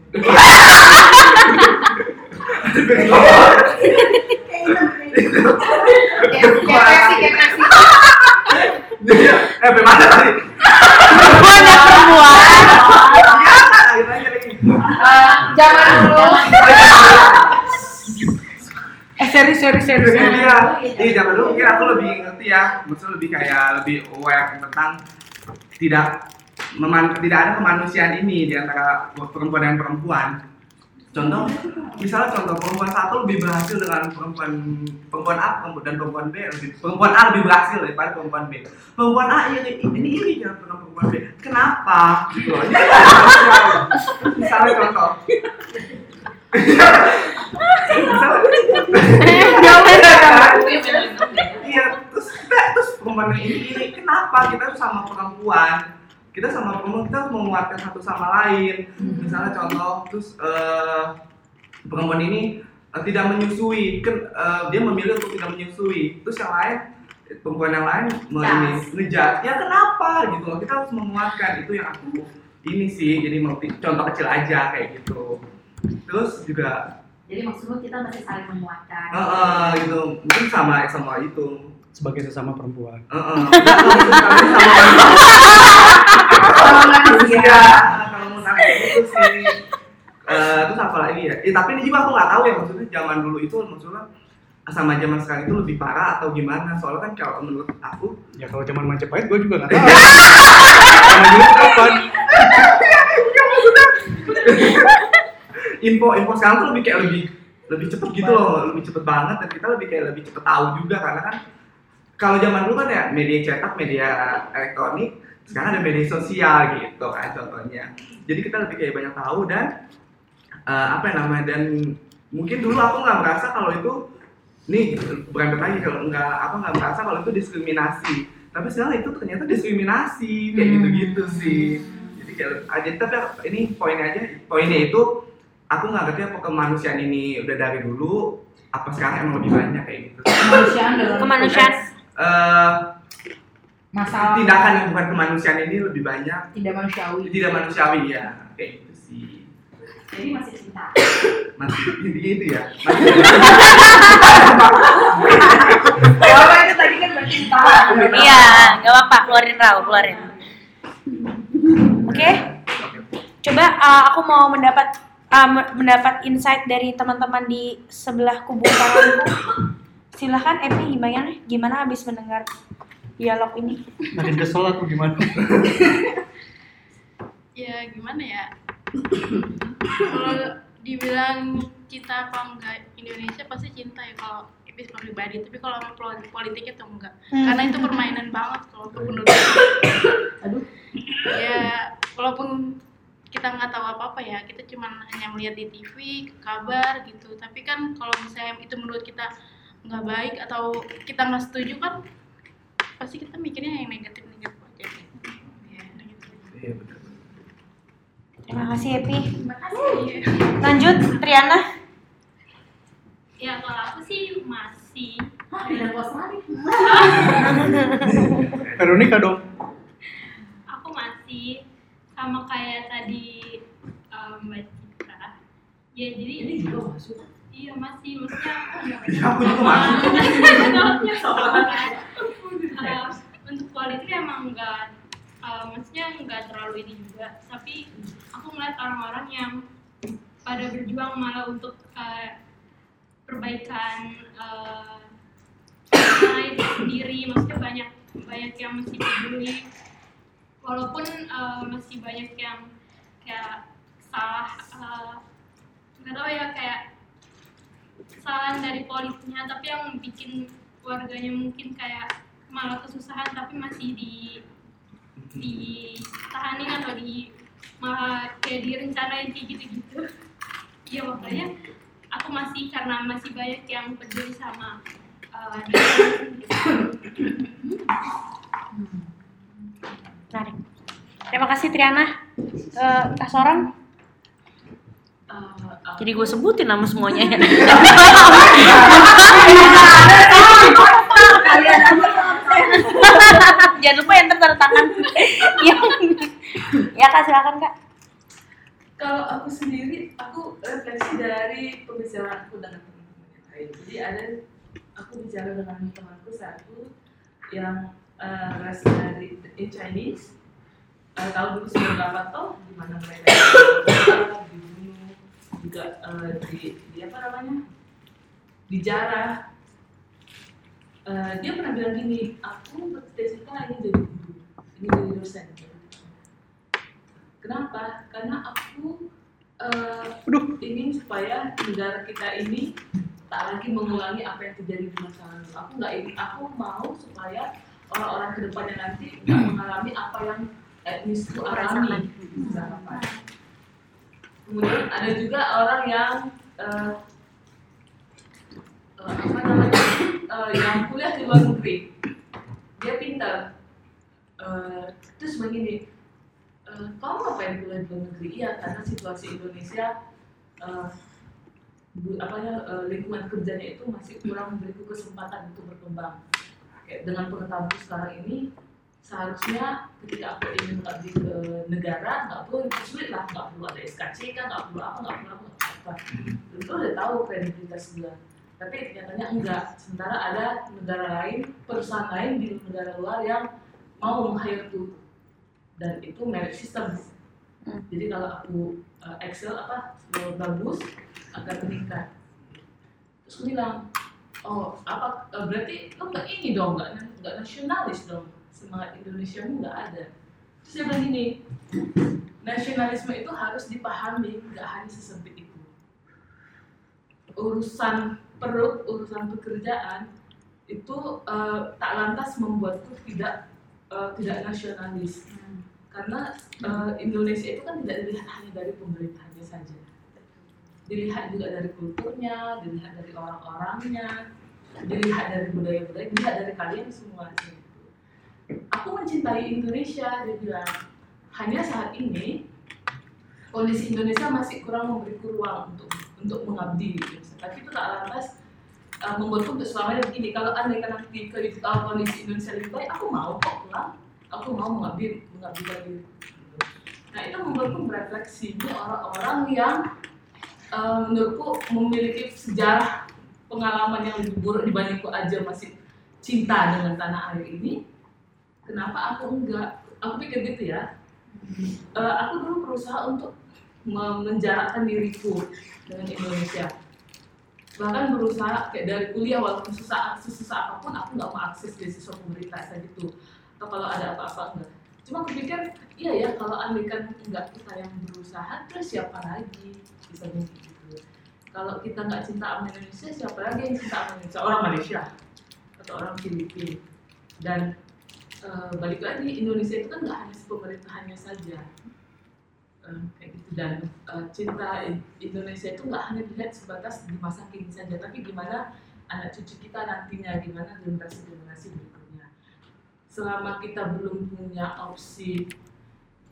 eh bagaimana tadi? Perempuan dan perempuan. iya aja lagi. Eh, Zaman dulu. Eh serius, serius, serius. Iya, iya zaman dulu mungkin aku lebih ngerti ya, maksudnya lebih kayak lebih aware tentang tidak meman tidak ada kemanusiaan ini di antara perempuan dan perempuan. Contoh, misalnya contoh perempuan satu lebih berhasil dengan perempuan perempuan A perempuan- dan perempuan B lebih perempuan A lebih berhasil daripada perempuan B. Perempuan A ini ini ini jangan dengan perempuan B. Kenapa? Gitu kan. Misalnya contoh. Iya, terus kita terus perempuan ini ini kenapa kita sama perempuan? Kita sama perempuan kita harus menguatkan satu sama lain. Misalnya contoh, terus eh, perempuan ini eh, tidak menyusui, kan eh, dia memilih untuk tidak menyusui. Terus yang lain perempuan yang lain ini ngejat. Ya kenapa gitu loh? Kita harus menguatkan itu yang aku ini sih. Jadi contoh kecil aja kayak gitu. Terus juga Jadi maksudnya kita masih saling menguatkan. eh, eh, gitu mungkin sama sama itu sebagai sesama perempuan. Heeh. Sama Sama manusia. Kalau menurut aku itu sih. Eh, terus apa lagi ya? Eh, tapi ini juga aku nggak tahu ya maksudnya zaman dulu itu maksudnya sama zaman sekarang itu lebih parah atau gimana? Soalnya kan kalau menurut aku Ya kalau zaman Majapahit gue juga nggak tahu. Zaman dulu kapan? Info info sekarang tuh lebih kayak lebih lebih cepet gitu loh lebih cepet banget dan kita lebih kayak lebih cepet tahu juga karena kan kalau zaman dulu kan ya media cetak media elektronik sekarang ada media sosial gitu kan contohnya. Jadi kita lebih kayak banyak tahu dan eh, apa yang namanya dan mungkin dulu aku nggak merasa kalau itu nih berangkat lagi kalau nggak apa nggak merasa kalau itu diskriminasi. Tapi sekarang itu ternyata diskriminasi kayak Hmm. gitu-gitu sih. Jadi kayak aja tapi ini poinnya aja poinnya itu aku nggak ngerti apa kemanusiaan ini udah dari dulu apa sekarang emang lebih banyak kayak gitu. Kemanusiaan dalam Kemanusiaan. Eh, masalah. tindakan yang bukan kemanusiaan ini lebih banyak. Tidak manusiawi. Tidak manusiawi ya. Kayak gitu sih. Jadi masih cinta. masih intinya itu ya. Masih apa itu tadi kan berarti tahan Iya, nggak apa-apa, keluarin raw, keluarin. Oke, coba uh, aku mau mendapat uh, me- mendapat insight dari teman-teman di sebelah kubu kananku. Silahkan Epi gimana gimana habis mendengar dialog ini? Makin kesel atau gimana? ya gimana ya kalau dibilang cinta apa enggak Indonesia pasti cinta ya kalau Ipis pribadi tapi kalau sama pol- politiknya tuh enggak karena itu permainan banget kalau untuk menurut Aduh. ya walaupun kita nggak tahu apa apa ya kita cuma hanya melihat di TV kabar gitu tapi kan kalau misalnya itu menurut kita nggak baik atau kita nggak setuju kan pasti kita mikirnya yang negatif negatif aja gitu. ya gitu Iya, betul. Terima kasih Epi. Terima kasih. Lanjut Triana. Ya kalau aku sih masih Hah, tidak puas lagi. Veronica dong. aku masih sama kayak tadi um, Mbak Citra. Ya jadi ini juga masuk. Iya masih maksudnya aku nggak Iya, aku juga masuk. Eh, untuk politik emang enggak eh, maksudnya enggak terlalu ini juga. Tapi aku melihat orang-orang yang pada berjuang malah untuk eh, perbaikan lain sendiri maksudnya banyak banyak yang masih peduli walaupun eh, masih banyak yang kayak salah eh, nggak tahu ya kayak kesalahan dari politiknya tapi yang bikin warganya mungkin kayak malah kesusahan tapi masih di ditahanin atau di malah kayak direncanain kayak gitu-gitu ya makanya aku masih karena masih banyak yang peduli sama uh. Menarik. Terima kasih Triana. Eh, Kak Sorong. Eh, Jadi gue sebutin nama semuanya ya. Jangan lupa yang tanda tangan. Yang ya kak silakan kak. Kalau aku sendiri, aku refleksi dari pembicaraan aku dengan teman-teman yang lain. Jadi ada aku bicara dengan temanku satu yang uh, dari in Chinese. Uh, tahun dulu sebelum berapa toh, di mana mereka dibunuh, juga uh, di, di apa namanya, dijarah. Uh, dia pernah bilang gini, aku bercita-cita ingin jadi guru, ingin jadi dosen. Kenapa? Karena aku eh, ingin supaya negara kita ini tak lagi mengulangi apa yang terjadi di masa lalu. Aku nggak ingin, aku mau supaya orang-orang ke depannya nanti nggak mengalami apa yang etnisku alami. Misalkan. Kemudian ada juga orang yang eh, eh, apa namanya eh, yang kuliah di luar negeri. Dia pintar. Eh, terus begini, Eh, kamu ngapain kuliah di luar negeri? Iya, karena situasi Indonesia eh, bu, apanya eh, lingkungan kerjanya itu masih kurang memberiku kesempatan untuk berkembang. Kayak dengan pengetahuanku sekarang ini, seharusnya ketika aku ingin mengabdi ke negara, nggak perlu sulit lah, nggak perlu ada SKCK, nggak perlu apa, nggak perlu apa, nggak perlu apa. Itu udah tahu kredibilitas dia. Tapi nyatanya enggak. Sementara ada negara lain, perusahaan lain di negara luar yang mau meng-hire tuh dan itu merit system. Jadi kalau aku uh, Excel apa uh, bagus akan meningkat. Terus aku bilang, oh apa uh, berarti lo nggak ini dong, nggak nggak nasionalis dong, semangat Indonesia mu nggak ada. Terus dia bilang gini, nasionalisme itu harus dipahami, nggak hanya sesempit itu. urusan perut, urusan pekerjaan itu eh, tak lantas membuatku tidak eh, tidak nasionalis karena eh, Indonesia itu kan tidak dilihat hanya dari pemerintahnya saja dilihat juga dari kulturnya dilihat dari orang-orangnya dilihat dari budaya-budaya dilihat dari kalian semua aku mencintai Indonesia dia bilang. Hanya saat ini kondisi Indonesia masih kurang memberiku ruang untuk untuk mengabdi gitu. tapi itu tak lantas uh, membuatku untuk selamanya begini. Kalau andai kan nanti ke uh, kondisi Indonesia lebih baik aku mau kok pulang. Aku mau mengabdi mengabdi lagi nah itu membuatku berefleksi ini orang-orang yang uh, menurutku memiliki sejarah pengalaman yang lebih buruk dibandingku aja masih cinta dengan tanah air ini. Kenapa aku enggak? Aku pikir gitu ya. Eh, aku dulu berusaha untuk me- menjarakkan diriku dengan Indonesia. Bahkan berusaha kayak dari kuliah walaupun susah susah apa pun aku nggak mau akses beasiswa pemerintah kayak gitu. Atau kalau ada apa-apa enggak. Cuma aku pikir iya ya kalau andaikan enggak kita yang berusaha terus siapa lagi gitu. Kalau kita nggak cinta sama Indonesia siapa lagi yang cinta sama Indonesia? Orang Malaysia atau orang Filipina. Dan eh, balik lagi Indonesia itu kan nggak hanya pemerintahannya saja. Eh, kayak gitu. Dan eh, cinta Indonesia itu nggak hanya dilihat sebatas di masa kini saja tapi gimana anak cucu kita nantinya gimana generasi generasi berikutnya. Selama kita belum punya opsi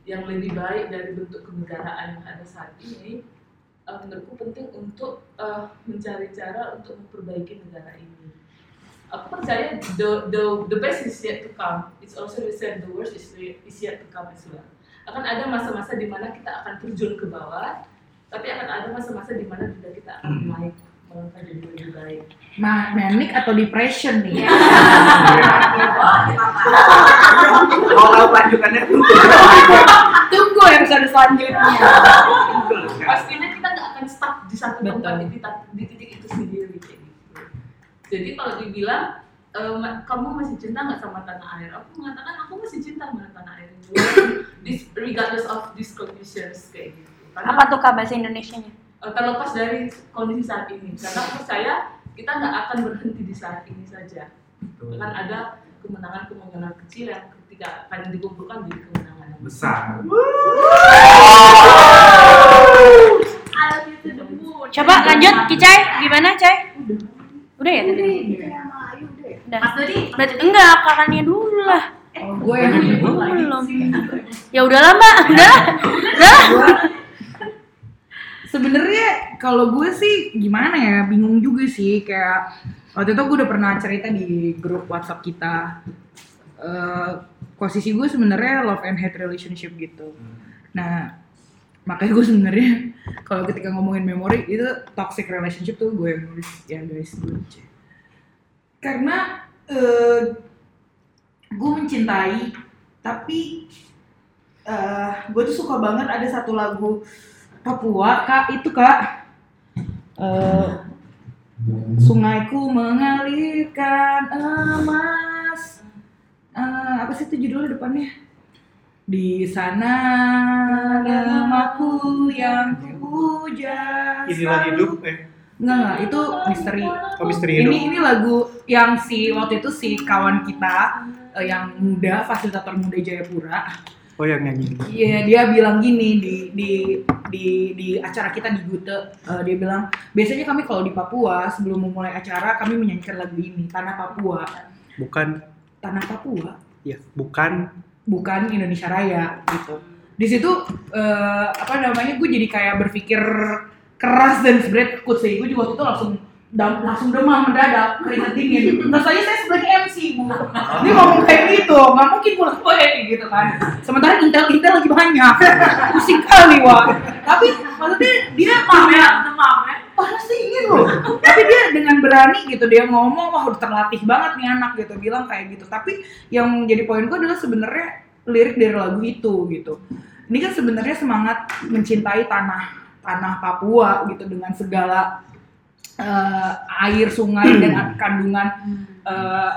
yang lebih baik dari bentuk kenegaraan yang ada saat ini eh, menurutku penting untuk eh, mencari cara untuk memperbaiki negara ini aku percaya the the the best is yet to come. It's also the same the worst is is yet to come as well. Akan ada masa-masa di mana kita akan terjun ke bawah, tapi akan ada masa-masa di mana juga kita akan naik melangkah jadi lebih baik. Ma manic atau depression nih? Mau tahu lanjutannya tuh. Tunggu episode selanjutnya. Pastinya akan stuck di satu tempat Betul. di, titik- di titik itu sendiri kayak gitu. Jadi kalau dibilang ma- kamu masih cinta nggak sama tanah air? Aku mengatakan aku masih cinta sama tanah air. Dis- regardless of these conditions kayak gitu. Karena Apa tuh kak bahasa Indonesianya? eh, terlepas dari kondisi saat ini, karena aku percaya kita nggak akan berhenti di saat ini saja. Akan ada kemenangan-kemenangan kecil yang ketika akan dikumpulkan jadi kemenangan yang Besar. Coba lanjut, Kicai, gimana Cai? Udah ya tadi? Udah. Mas Dodi, Berarti enggak, kakaknya dulu lah. Oh, gue yang Belum. Ya udahlah mbak, udah, udah. Sebenarnya kalau gue sih gimana ya, bingung juga sih kayak waktu itu gue udah pernah cerita di grup WhatsApp kita. Eh, posisi gue sebenarnya love and hate relationship gitu. Nah, makanya gue sebenarnya kalau ketika ngomongin memori itu toxic relationship tuh gue yang nulis ya guys aja. Karena eh, gue mencintai tapi eh gue tuh suka banget ada satu lagu Papua kak itu kak. Eh sungaiku mengalirkan emas. Eh, apa sih itu judulnya depannya di sana namaku yang hujan Inilah hidup, eh, Enggak, enggak, itu misteri. oh misteri hidup. Ini ini lagu yang si waktu itu si kawan kita eh, yang muda, fasilitator muda Jayapura. Oh yang nyanyi. Iya, dia bilang gini di di di di acara kita di Gute, eh, dia bilang biasanya kami kalau di Papua sebelum memulai acara kami menyanyikan lagu ini Tanah Papua. Bukan, Tanah Papua ya bukan. Bukan Indonesia Raya gitu. Di situ eh, apa namanya gue jadi kayak berpikir keras dan sebenarnya takut sih. Gue juga waktu itu langsung dam- langsung demam mendadak keringat dingin. Terus saya saya sebagai MC bu, dia ngomong kayak gitu, nggak mungkin pulang gue gitu kan. Sementara intel intel lagi banyak, pusing kali wah. Tapi maksudnya dia demam ya, demam ya. Panas dingin loh? Tapi dia dengan berani gitu dia ngomong wah udah terlatih banget nih anak gitu bilang kayak gitu. Tapi yang jadi poinku adalah sebenarnya lirik dari lagu itu gitu. Ini kan sebenarnya semangat mencintai tanah tanah Papua gitu dengan segala eh, air sungai dan kandungan eh,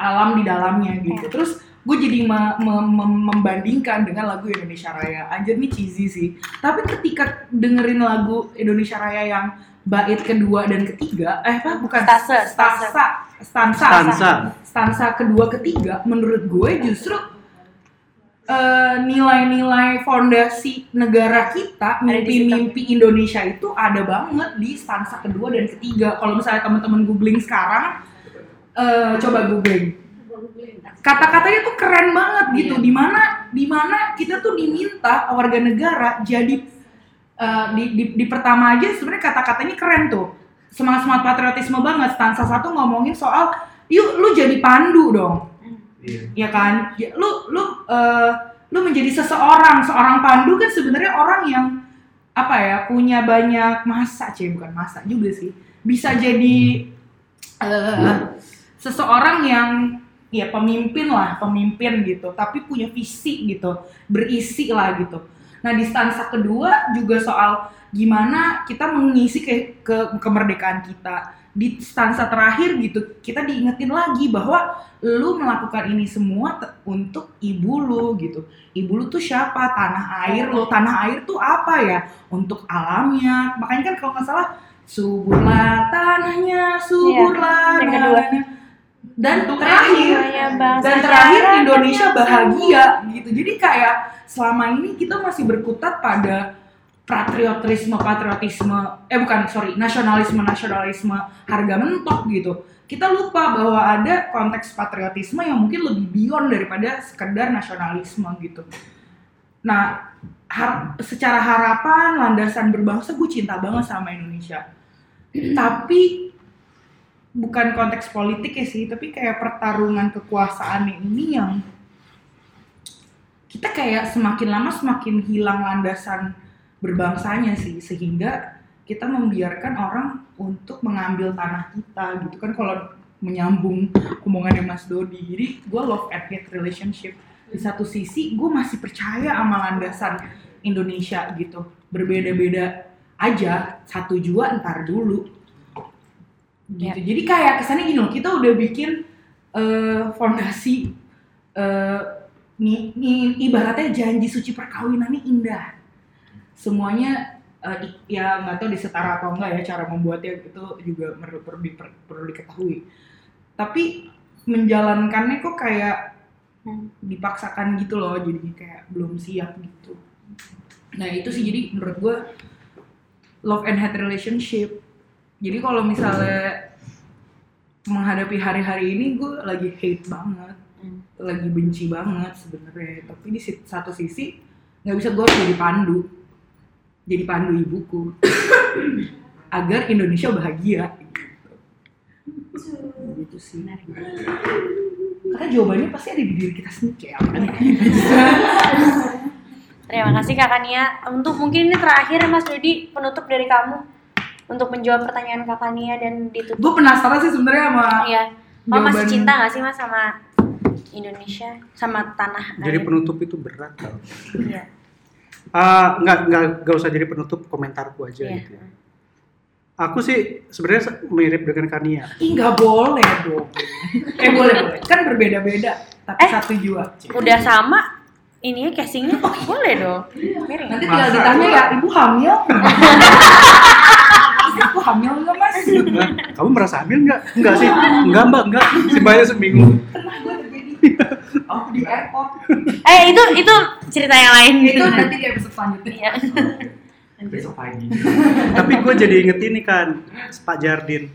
alam di dalamnya gitu. Terus gue jadi me- me- mem- membandingkan dengan lagu Indonesia Raya. Anjir nih cheesy sih. Tapi ketika dengerin lagu Indonesia Raya yang bait kedua dan ketiga eh apa? Bukan Stase, stase. stansa stansa. Stansa. stansa kedua ketiga menurut gue justru eh, nilai-nilai fondasi negara kita mimpi-mimpi Indonesia itu ada banget di stansa kedua dan ketiga. Kalau misalnya teman-teman googling sekarang eh, coba googling. Kata-katanya tuh keren banget gitu. Di mana di mana kita tuh diminta warga negara jadi eh, di, di, di pertama aja sebenarnya kata-katanya keren tuh. Semangat semangat patriotisme banget. Stansa satu ngomongin soal yuk lu jadi pandu dong. Iya. ya kan? Ya, lu lu eh, lu menjadi seseorang. Seorang pandu kan sebenarnya orang yang apa ya punya banyak masa cie bukan masa juga sih. Bisa jadi eh, seseorang yang ya pemimpin lah pemimpin gitu. Tapi punya visi gitu. Berisi lah gitu nah di stansa kedua juga soal gimana kita mengisi ke, ke kemerdekaan kita. Di stansa terakhir gitu kita diingetin lagi bahwa lu melakukan ini semua untuk ibu lu gitu. Ibu lu tuh siapa? Tanah air lo tanah air tuh apa ya? Untuk alamnya. Makanya kan kalau nggak salah suburlah tanahnya suburlah yang kedua. Dan terakhir dan terakhir cara Indonesia bahagia gitu. Jadi kayak selama ini kita masih berkutat pada patriotisme patriotisme eh bukan sorry nasionalisme nasionalisme harga mentok gitu. Kita lupa bahwa ada konteks patriotisme yang mungkin lebih beyond daripada sekedar nasionalisme gitu. Nah har- secara harapan landasan berbangsa gue cinta banget sama Indonesia. Tapi bukan konteks politik ya sih tapi kayak pertarungan kekuasaan ini yang kita kayak semakin lama semakin hilang landasan berbangsanya sih sehingga kita membiarkan orang untuk mengambil tanah kita gitu kan. Kalau menyambung omongannya Mas Dodi jadi gue love and hate relationship. Di satu sisi gue masih percaya sama landasan Indonesia gitu. Berbeda-beda aja satu jua ntar dulu gitu. Jadi kayak kesannya gini loh kita udah bikin eh, fondasi eh, nih, nih ibaratnya janji suci perkawinannya indah. Semuanya i- ya nggak tahu disetara atau enggak ya cara membuatnya itu juga perlu perlu, di- perlu diketahui. Tapi menjalankannya kok kayak Hmm. dipaksakan gitu loh jadi kayak belum siap gitu. Nah itu sih jadi menurut gue love and hate relationship jadi kalau misalnya menghadapi hari-hari ini gue lagi hate banget. Hmm. lagi benci banget sebenarnya. Tapi di satu sisi nggak bisa gue jadi pandu. Jadi pandu ibuku. Agar Indonesia bahagia. Gitu, gitu sih. Karena jawabannya pasti ada di diri kita sendiri nih Terima kasih Kakak Nia. Untuk mungkin ini terakhir ya Mas Dodi penutup dari kamu untuk menjawab pertanyaan Kakak Nia dan ditutup. gue penasaran sih sebenarnya sama Iya. Kamu masih jawaban- cinta gak sih Mas sama Indonesia, sama tanah Jadi air? penutup itu berat tau. Iya. Ah, nggak nggak nggak usah jadi penutup komentarku aja Iya. gitu. ya. Aku sih sebenarnya se- mirip dengan Kania. Ih nggak boleh dong. eh boleh boleh. Kan berbeda-beda. Tapi Eh. satu jua. Udah sama ininya casingnya boleh dong. Miring. Nanti tinggal ditanya ya, ibu hamil? Hamil nggak mas? Nah, kamu merasa hamil nggak? Enggak sih. Enggak mbak, enggak. Sebanyak seminggu. Pernah gue terjadi. Oh di airport. Eh itu itu cerita yang lain Itu nanti di episode selanjutnya. Iya. besok pagi Tapi gue jadi inget ini kan, Pak Jardin.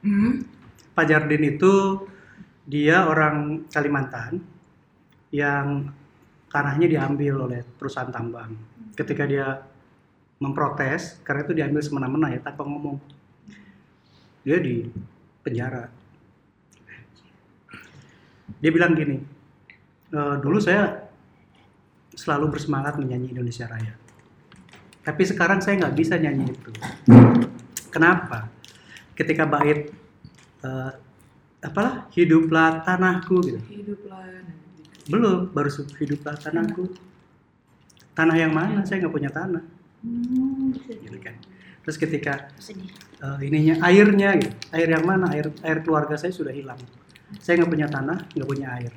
Hmm. Pak Jardin itu dia orang Kalimantan yang tanahnya diambil oleh perusahaan tambang. Ketika dia memprotes, karena itu diambil semena-mena ya tanpa ngomong, dia di penjara. Dia bilang gini, "E, dulu saya selalu bersemangat menyanyi Indonesia Raya, tapi sekarang saya nggak bisa nyanyi itu. Kenapa? Ketika bait eh, apalah hiduplah tanahku gitu Hiduplah. belum baru hiduplah tanahku tanah yang mana saya nggak punya tanah gitu. Kan. Terus ketika eh, ininya airnya gitu. Air yang mana? Air air keluarga saya sudah hilang. Saya nggak punya tanah nggak punya air.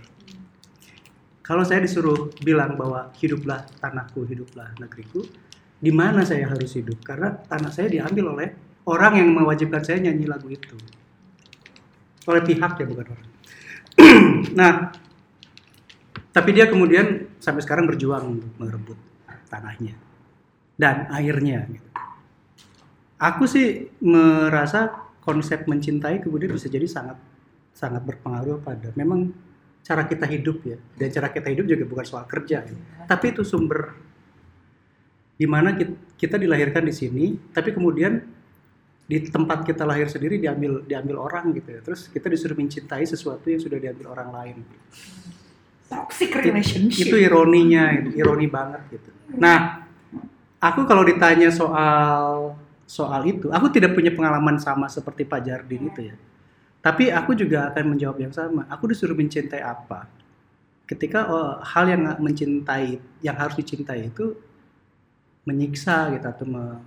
Kalau saya disuruh bilang bahwa hiduplah tanahku hiduplah negeriku di mana saya harus hidup? Karena tanah saya diambil oleh orang yang mewajibkan saya nyanyi lagu itu. Oleh pihak ya bukan orang. Nah tapi dia kemudian sampai sekarang berjuang untuk merebut tanahnya dan airnya gitu. aku sih merasa konsep mencintai kemudian bisa jadi sangat sangat berpengaruh pada memang cara kita hidup ya dan cara kita hidup juga bukan soal kerja ya. tapi itu sumber di mana kit- kita dilahirkan di sini tapi kemudian di tempat kita lahir sendiri diambil diambil orang gitu ya terus kita disuruh mencintai sesuatu yang sudah diambil orang lain Toxic relationship. itu ironinya ironi banget gitu nah aku kalau ditanya soal soal itu aku tidak punya pengalaman sama seperti Pak Jardin itu ya. Tapi aku juga akan menjawab yang sama. Aku disuruh mencintai apa? Ketika oh, hal yang mencintai yang harus dicintai itu menyiksa gitu atau me-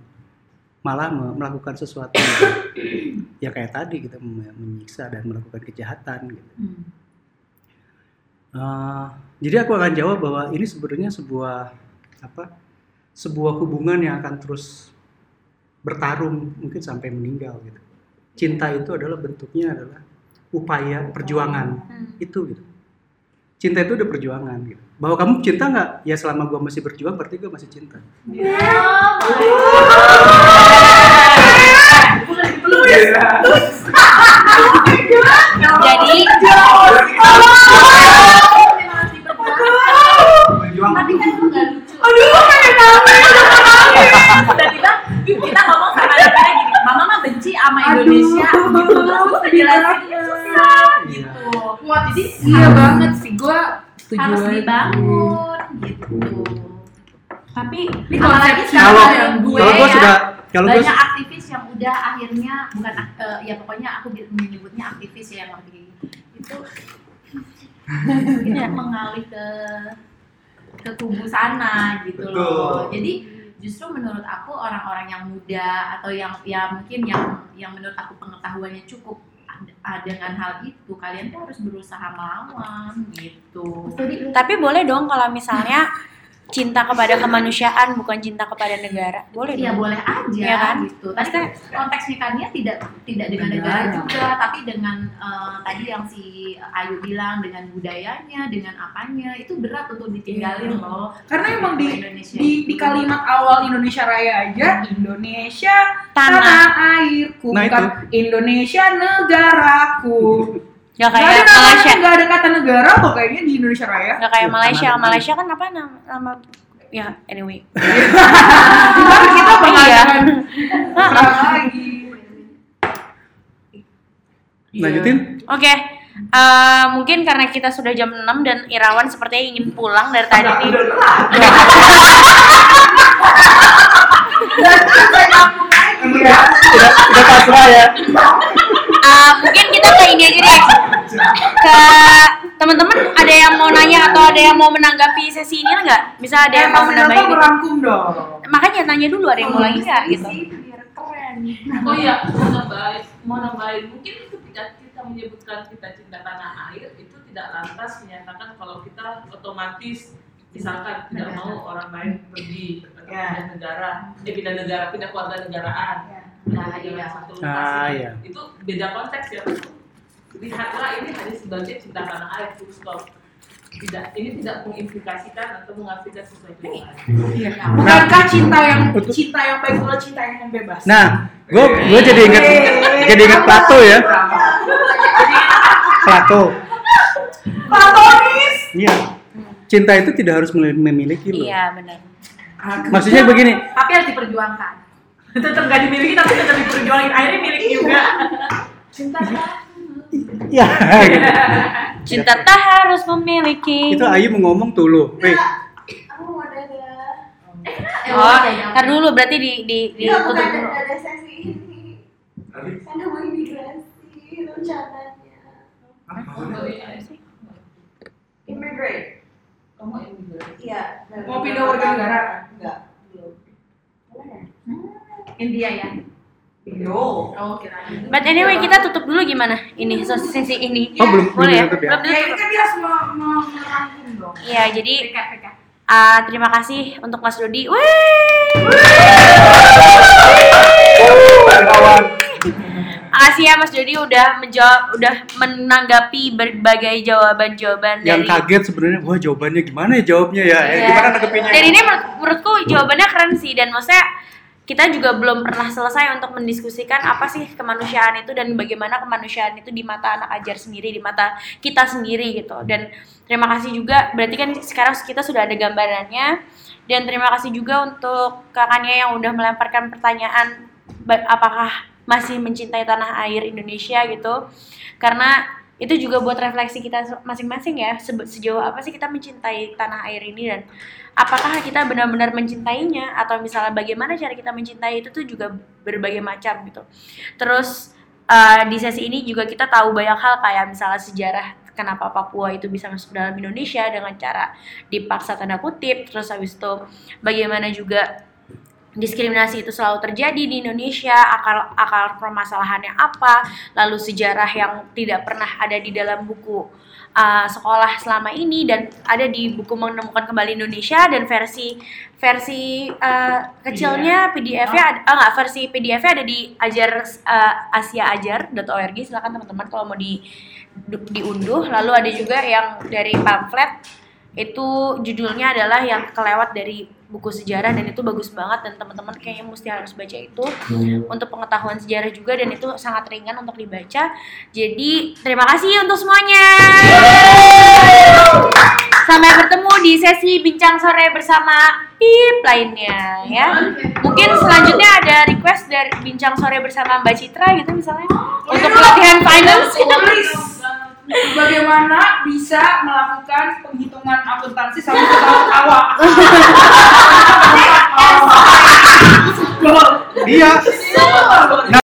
malah me- melakukan sesuatu yang- ya kayak tadi gitu me- menyiksa dan melakukan kejahatan gitu. Eh, jadi aku akan jawab bahwa ini sebenarnya sebuah apa? Sebuah hubungan yang akan terus bertarung mungkin sampai meninggal gitu. Cinta itu adalah bentuknya adalah upaya perjuangan itu gitu. Cinta itu udah perjuangan gitu. Bahwa kamu cinta nggak? Ya selama gua masih berjuang berarti gua masih cinta. Jadi Berjuang. Tapi kan itu nggak lucu. Aduh, pengen nangis. Tiba-tiba kita ngomong sama anak gini, mama mah benci sama Indonesia gitu. Terus ngejelasin susah gitu. Wah, Jadi Iya banget sih, gue setuju harus dibangun gitu. Tapi Ini apalagi Kalau yang gue kalau gua ya, sudah kalau gua banyak aktivis yang udah akhirnya bukan eh, ya pokoknya aku menyebutnya aktivis ya yang ngerti itu itu mengalih ke ke kubu sana gitu loh. Betul. Jadi justru menurut aku orang-orang yang muda atau yang ya mungkin yang yang menurut aku pengetahuannya cukup dengan hal itu kalian tuh harus berusaha melawan gitu. tapi boleh dong kalau misalnya cinta kepada kemanusiaan bukan cinta kepada negara. Boleh Iya dong. boleh aja Iya kan? gitu. Tapi Maksudnya- konteks nikahnya tidak tidak dengan negara Negara. juga, tapi dengan eh, tadi yang si Ayu bilang dengan budayanya, dengan apanya itu berat untuk ditinggalin Iya. loh. Karena emang di Indonesia di, di kalimat awal Indonesia Raya aja Indonesia Tanah. tanah airku Nah, bukan Indonesia negaraku Gak Nggak kayak ada namanya, Malaysia. nggak ada kata negara kok kayaknya di Indonesia Raya Gak kayak Iya, Malaysia. Malaysia kan apa nama, nama ya anyway. Tapi kita Iya. perang lagi Iya. lanjutin. Oke. eh, mungkin karena kita sudah jam 6 dan Irawan sepertinya ingin pulang dari tadi nih. Udah udah pasrah ya. Eh, mungkin kita ke ini aja deh. Ke teman-teman ada yang mau nanya atau ada yang mau menanggapi sesi ini nggak? Bisa ada yang mau menambahin? Nata gitu? merangkum dong Makanya tanya dulu ada yang mau lagi nggak gitu. Oh iya, mau nambahin, mau nambahin. Mungkin ketika kita menyebutkan kita cinta tanah air itu tidak lantas menyatakan kalau kita otomatis misalkan tidak mau orang lain pergi atau Ya. pindah negara, eh pindah negara, pindah keluarga negaraan. Nah, Pindah iya. satu Ah, lokasi. iya. Itu beda konteks ya. Lihatlah ini hanya sebagai cinta tanah air full stop. Tidak, ini tidak mengimplikasikan atau mengartikan sesuatu yang lain. Iya. Bukankah cinta yang cinta yang baik adalah cinta yang membebas? Nah, gue gue jadi inget jadi inget Plato ya. Plato. Platonis. Iya. Cinta itu tidak harus mem- memiliki loh. Iya benar. Maksudnya begini, Tapi harus diperjuangkan. Tetap gak dimiliki tapi tetap diperjuangin. Akhirnya milik juga. Cinta ya gitu. Cinta tak harus memiliki. itu Ayu mau ngomong tuh lo. Aku mau dadah. Oh, ntar dulu berarti di di Iya, ditutup bukan dulu. dadah sesi ini. Karena mau imigrasi rencananya. Immigrate. Kamu imigrasi. Iya. Mau pindah warga negara? Enggak. Belum. Mana? India ya. Yo. Oh kirain. But anyway kita tutup dulu gimana? Ini sesi ini. Oh, belum- belum boleh ya? ya? Belum Ya ini kan dia harus merangkum dong. Iya, jadi ah, terima kasih untuk Mas Dodi. Wih. kawan. Makasih ya Mas Jody udah menjawab, udah menanggapi berbagai jawaban-jawaban Yang dari kaget sebenarnya, wah jawabannya gimana ya jawabnya ya? Iya. gimana nanggepinnya? Dan ini menurut, menurutku jawabannya keren sih dan maksudnya kita juga belum pernah selesai untuk mendiskusikan apa sih kemanusiaan itu dan bagaimana kemanusiaan itu di mata anak ajar sendiri, di mata kita sendiri gitu. Dan terima kasih juga berarti kan sekarang kita sudah ada gambarannya dan terima kasih juga untuk kakaknya yang udah melemparkan pertanyaan apakah masih mencintai tanah air Indonesia gitu. Karena itu juga buat refleksi kita masing-masing ya sebe- sejauh apa sih kita mencintai tanah air ini dan apakah kita benar-benar mencintainya atau misalnya bagaimana cara kita mencintai itu tuh juga berbagai macam gitu terus eh, di sesi ini juga kita tahu banyak hal kayak misalnya sejarah kenapa Papua itu bisa masuk dalam Indonesia dengan cara dipaksa tanda kutip terus habis itu bagaimana juga diskriminasi itu selalu terjadi di Indonesia, akar akar permasalahannya apa, lalu sejarah yang tidak pernah ada di dalam buku uh, sekolah selama ini dan ada di buku menemukan kembali Indonesia dan versi versi uh, kecilnya PDF-nya ada ah, enggak, versi PDF-nya ada di ajar uh, asiaajar.org silakan teman-teman kalau mau di du- diunduh. Lalu ada juga yang dari pamflet itu judulnya adalah yang kelewat dari buku sejarah dan itu bagus banget dan teman-teman kayaknya mesti harus baca itu untuk pengetahuan sejarah juga dan itu sangat ringan untuk dibaca. Jadi terima kasih untuk semuanya. Sampai bertemu di sesi bincang sore bersama Pip lainnya ya. Mungkin selanjutnya ada request dari bincang sore bersama Mbak Citra gitu misalnya untuk pelatihan finance bagaimana bisa melakukan penghitungan akuntansi sama tahun awal? Iya. iya.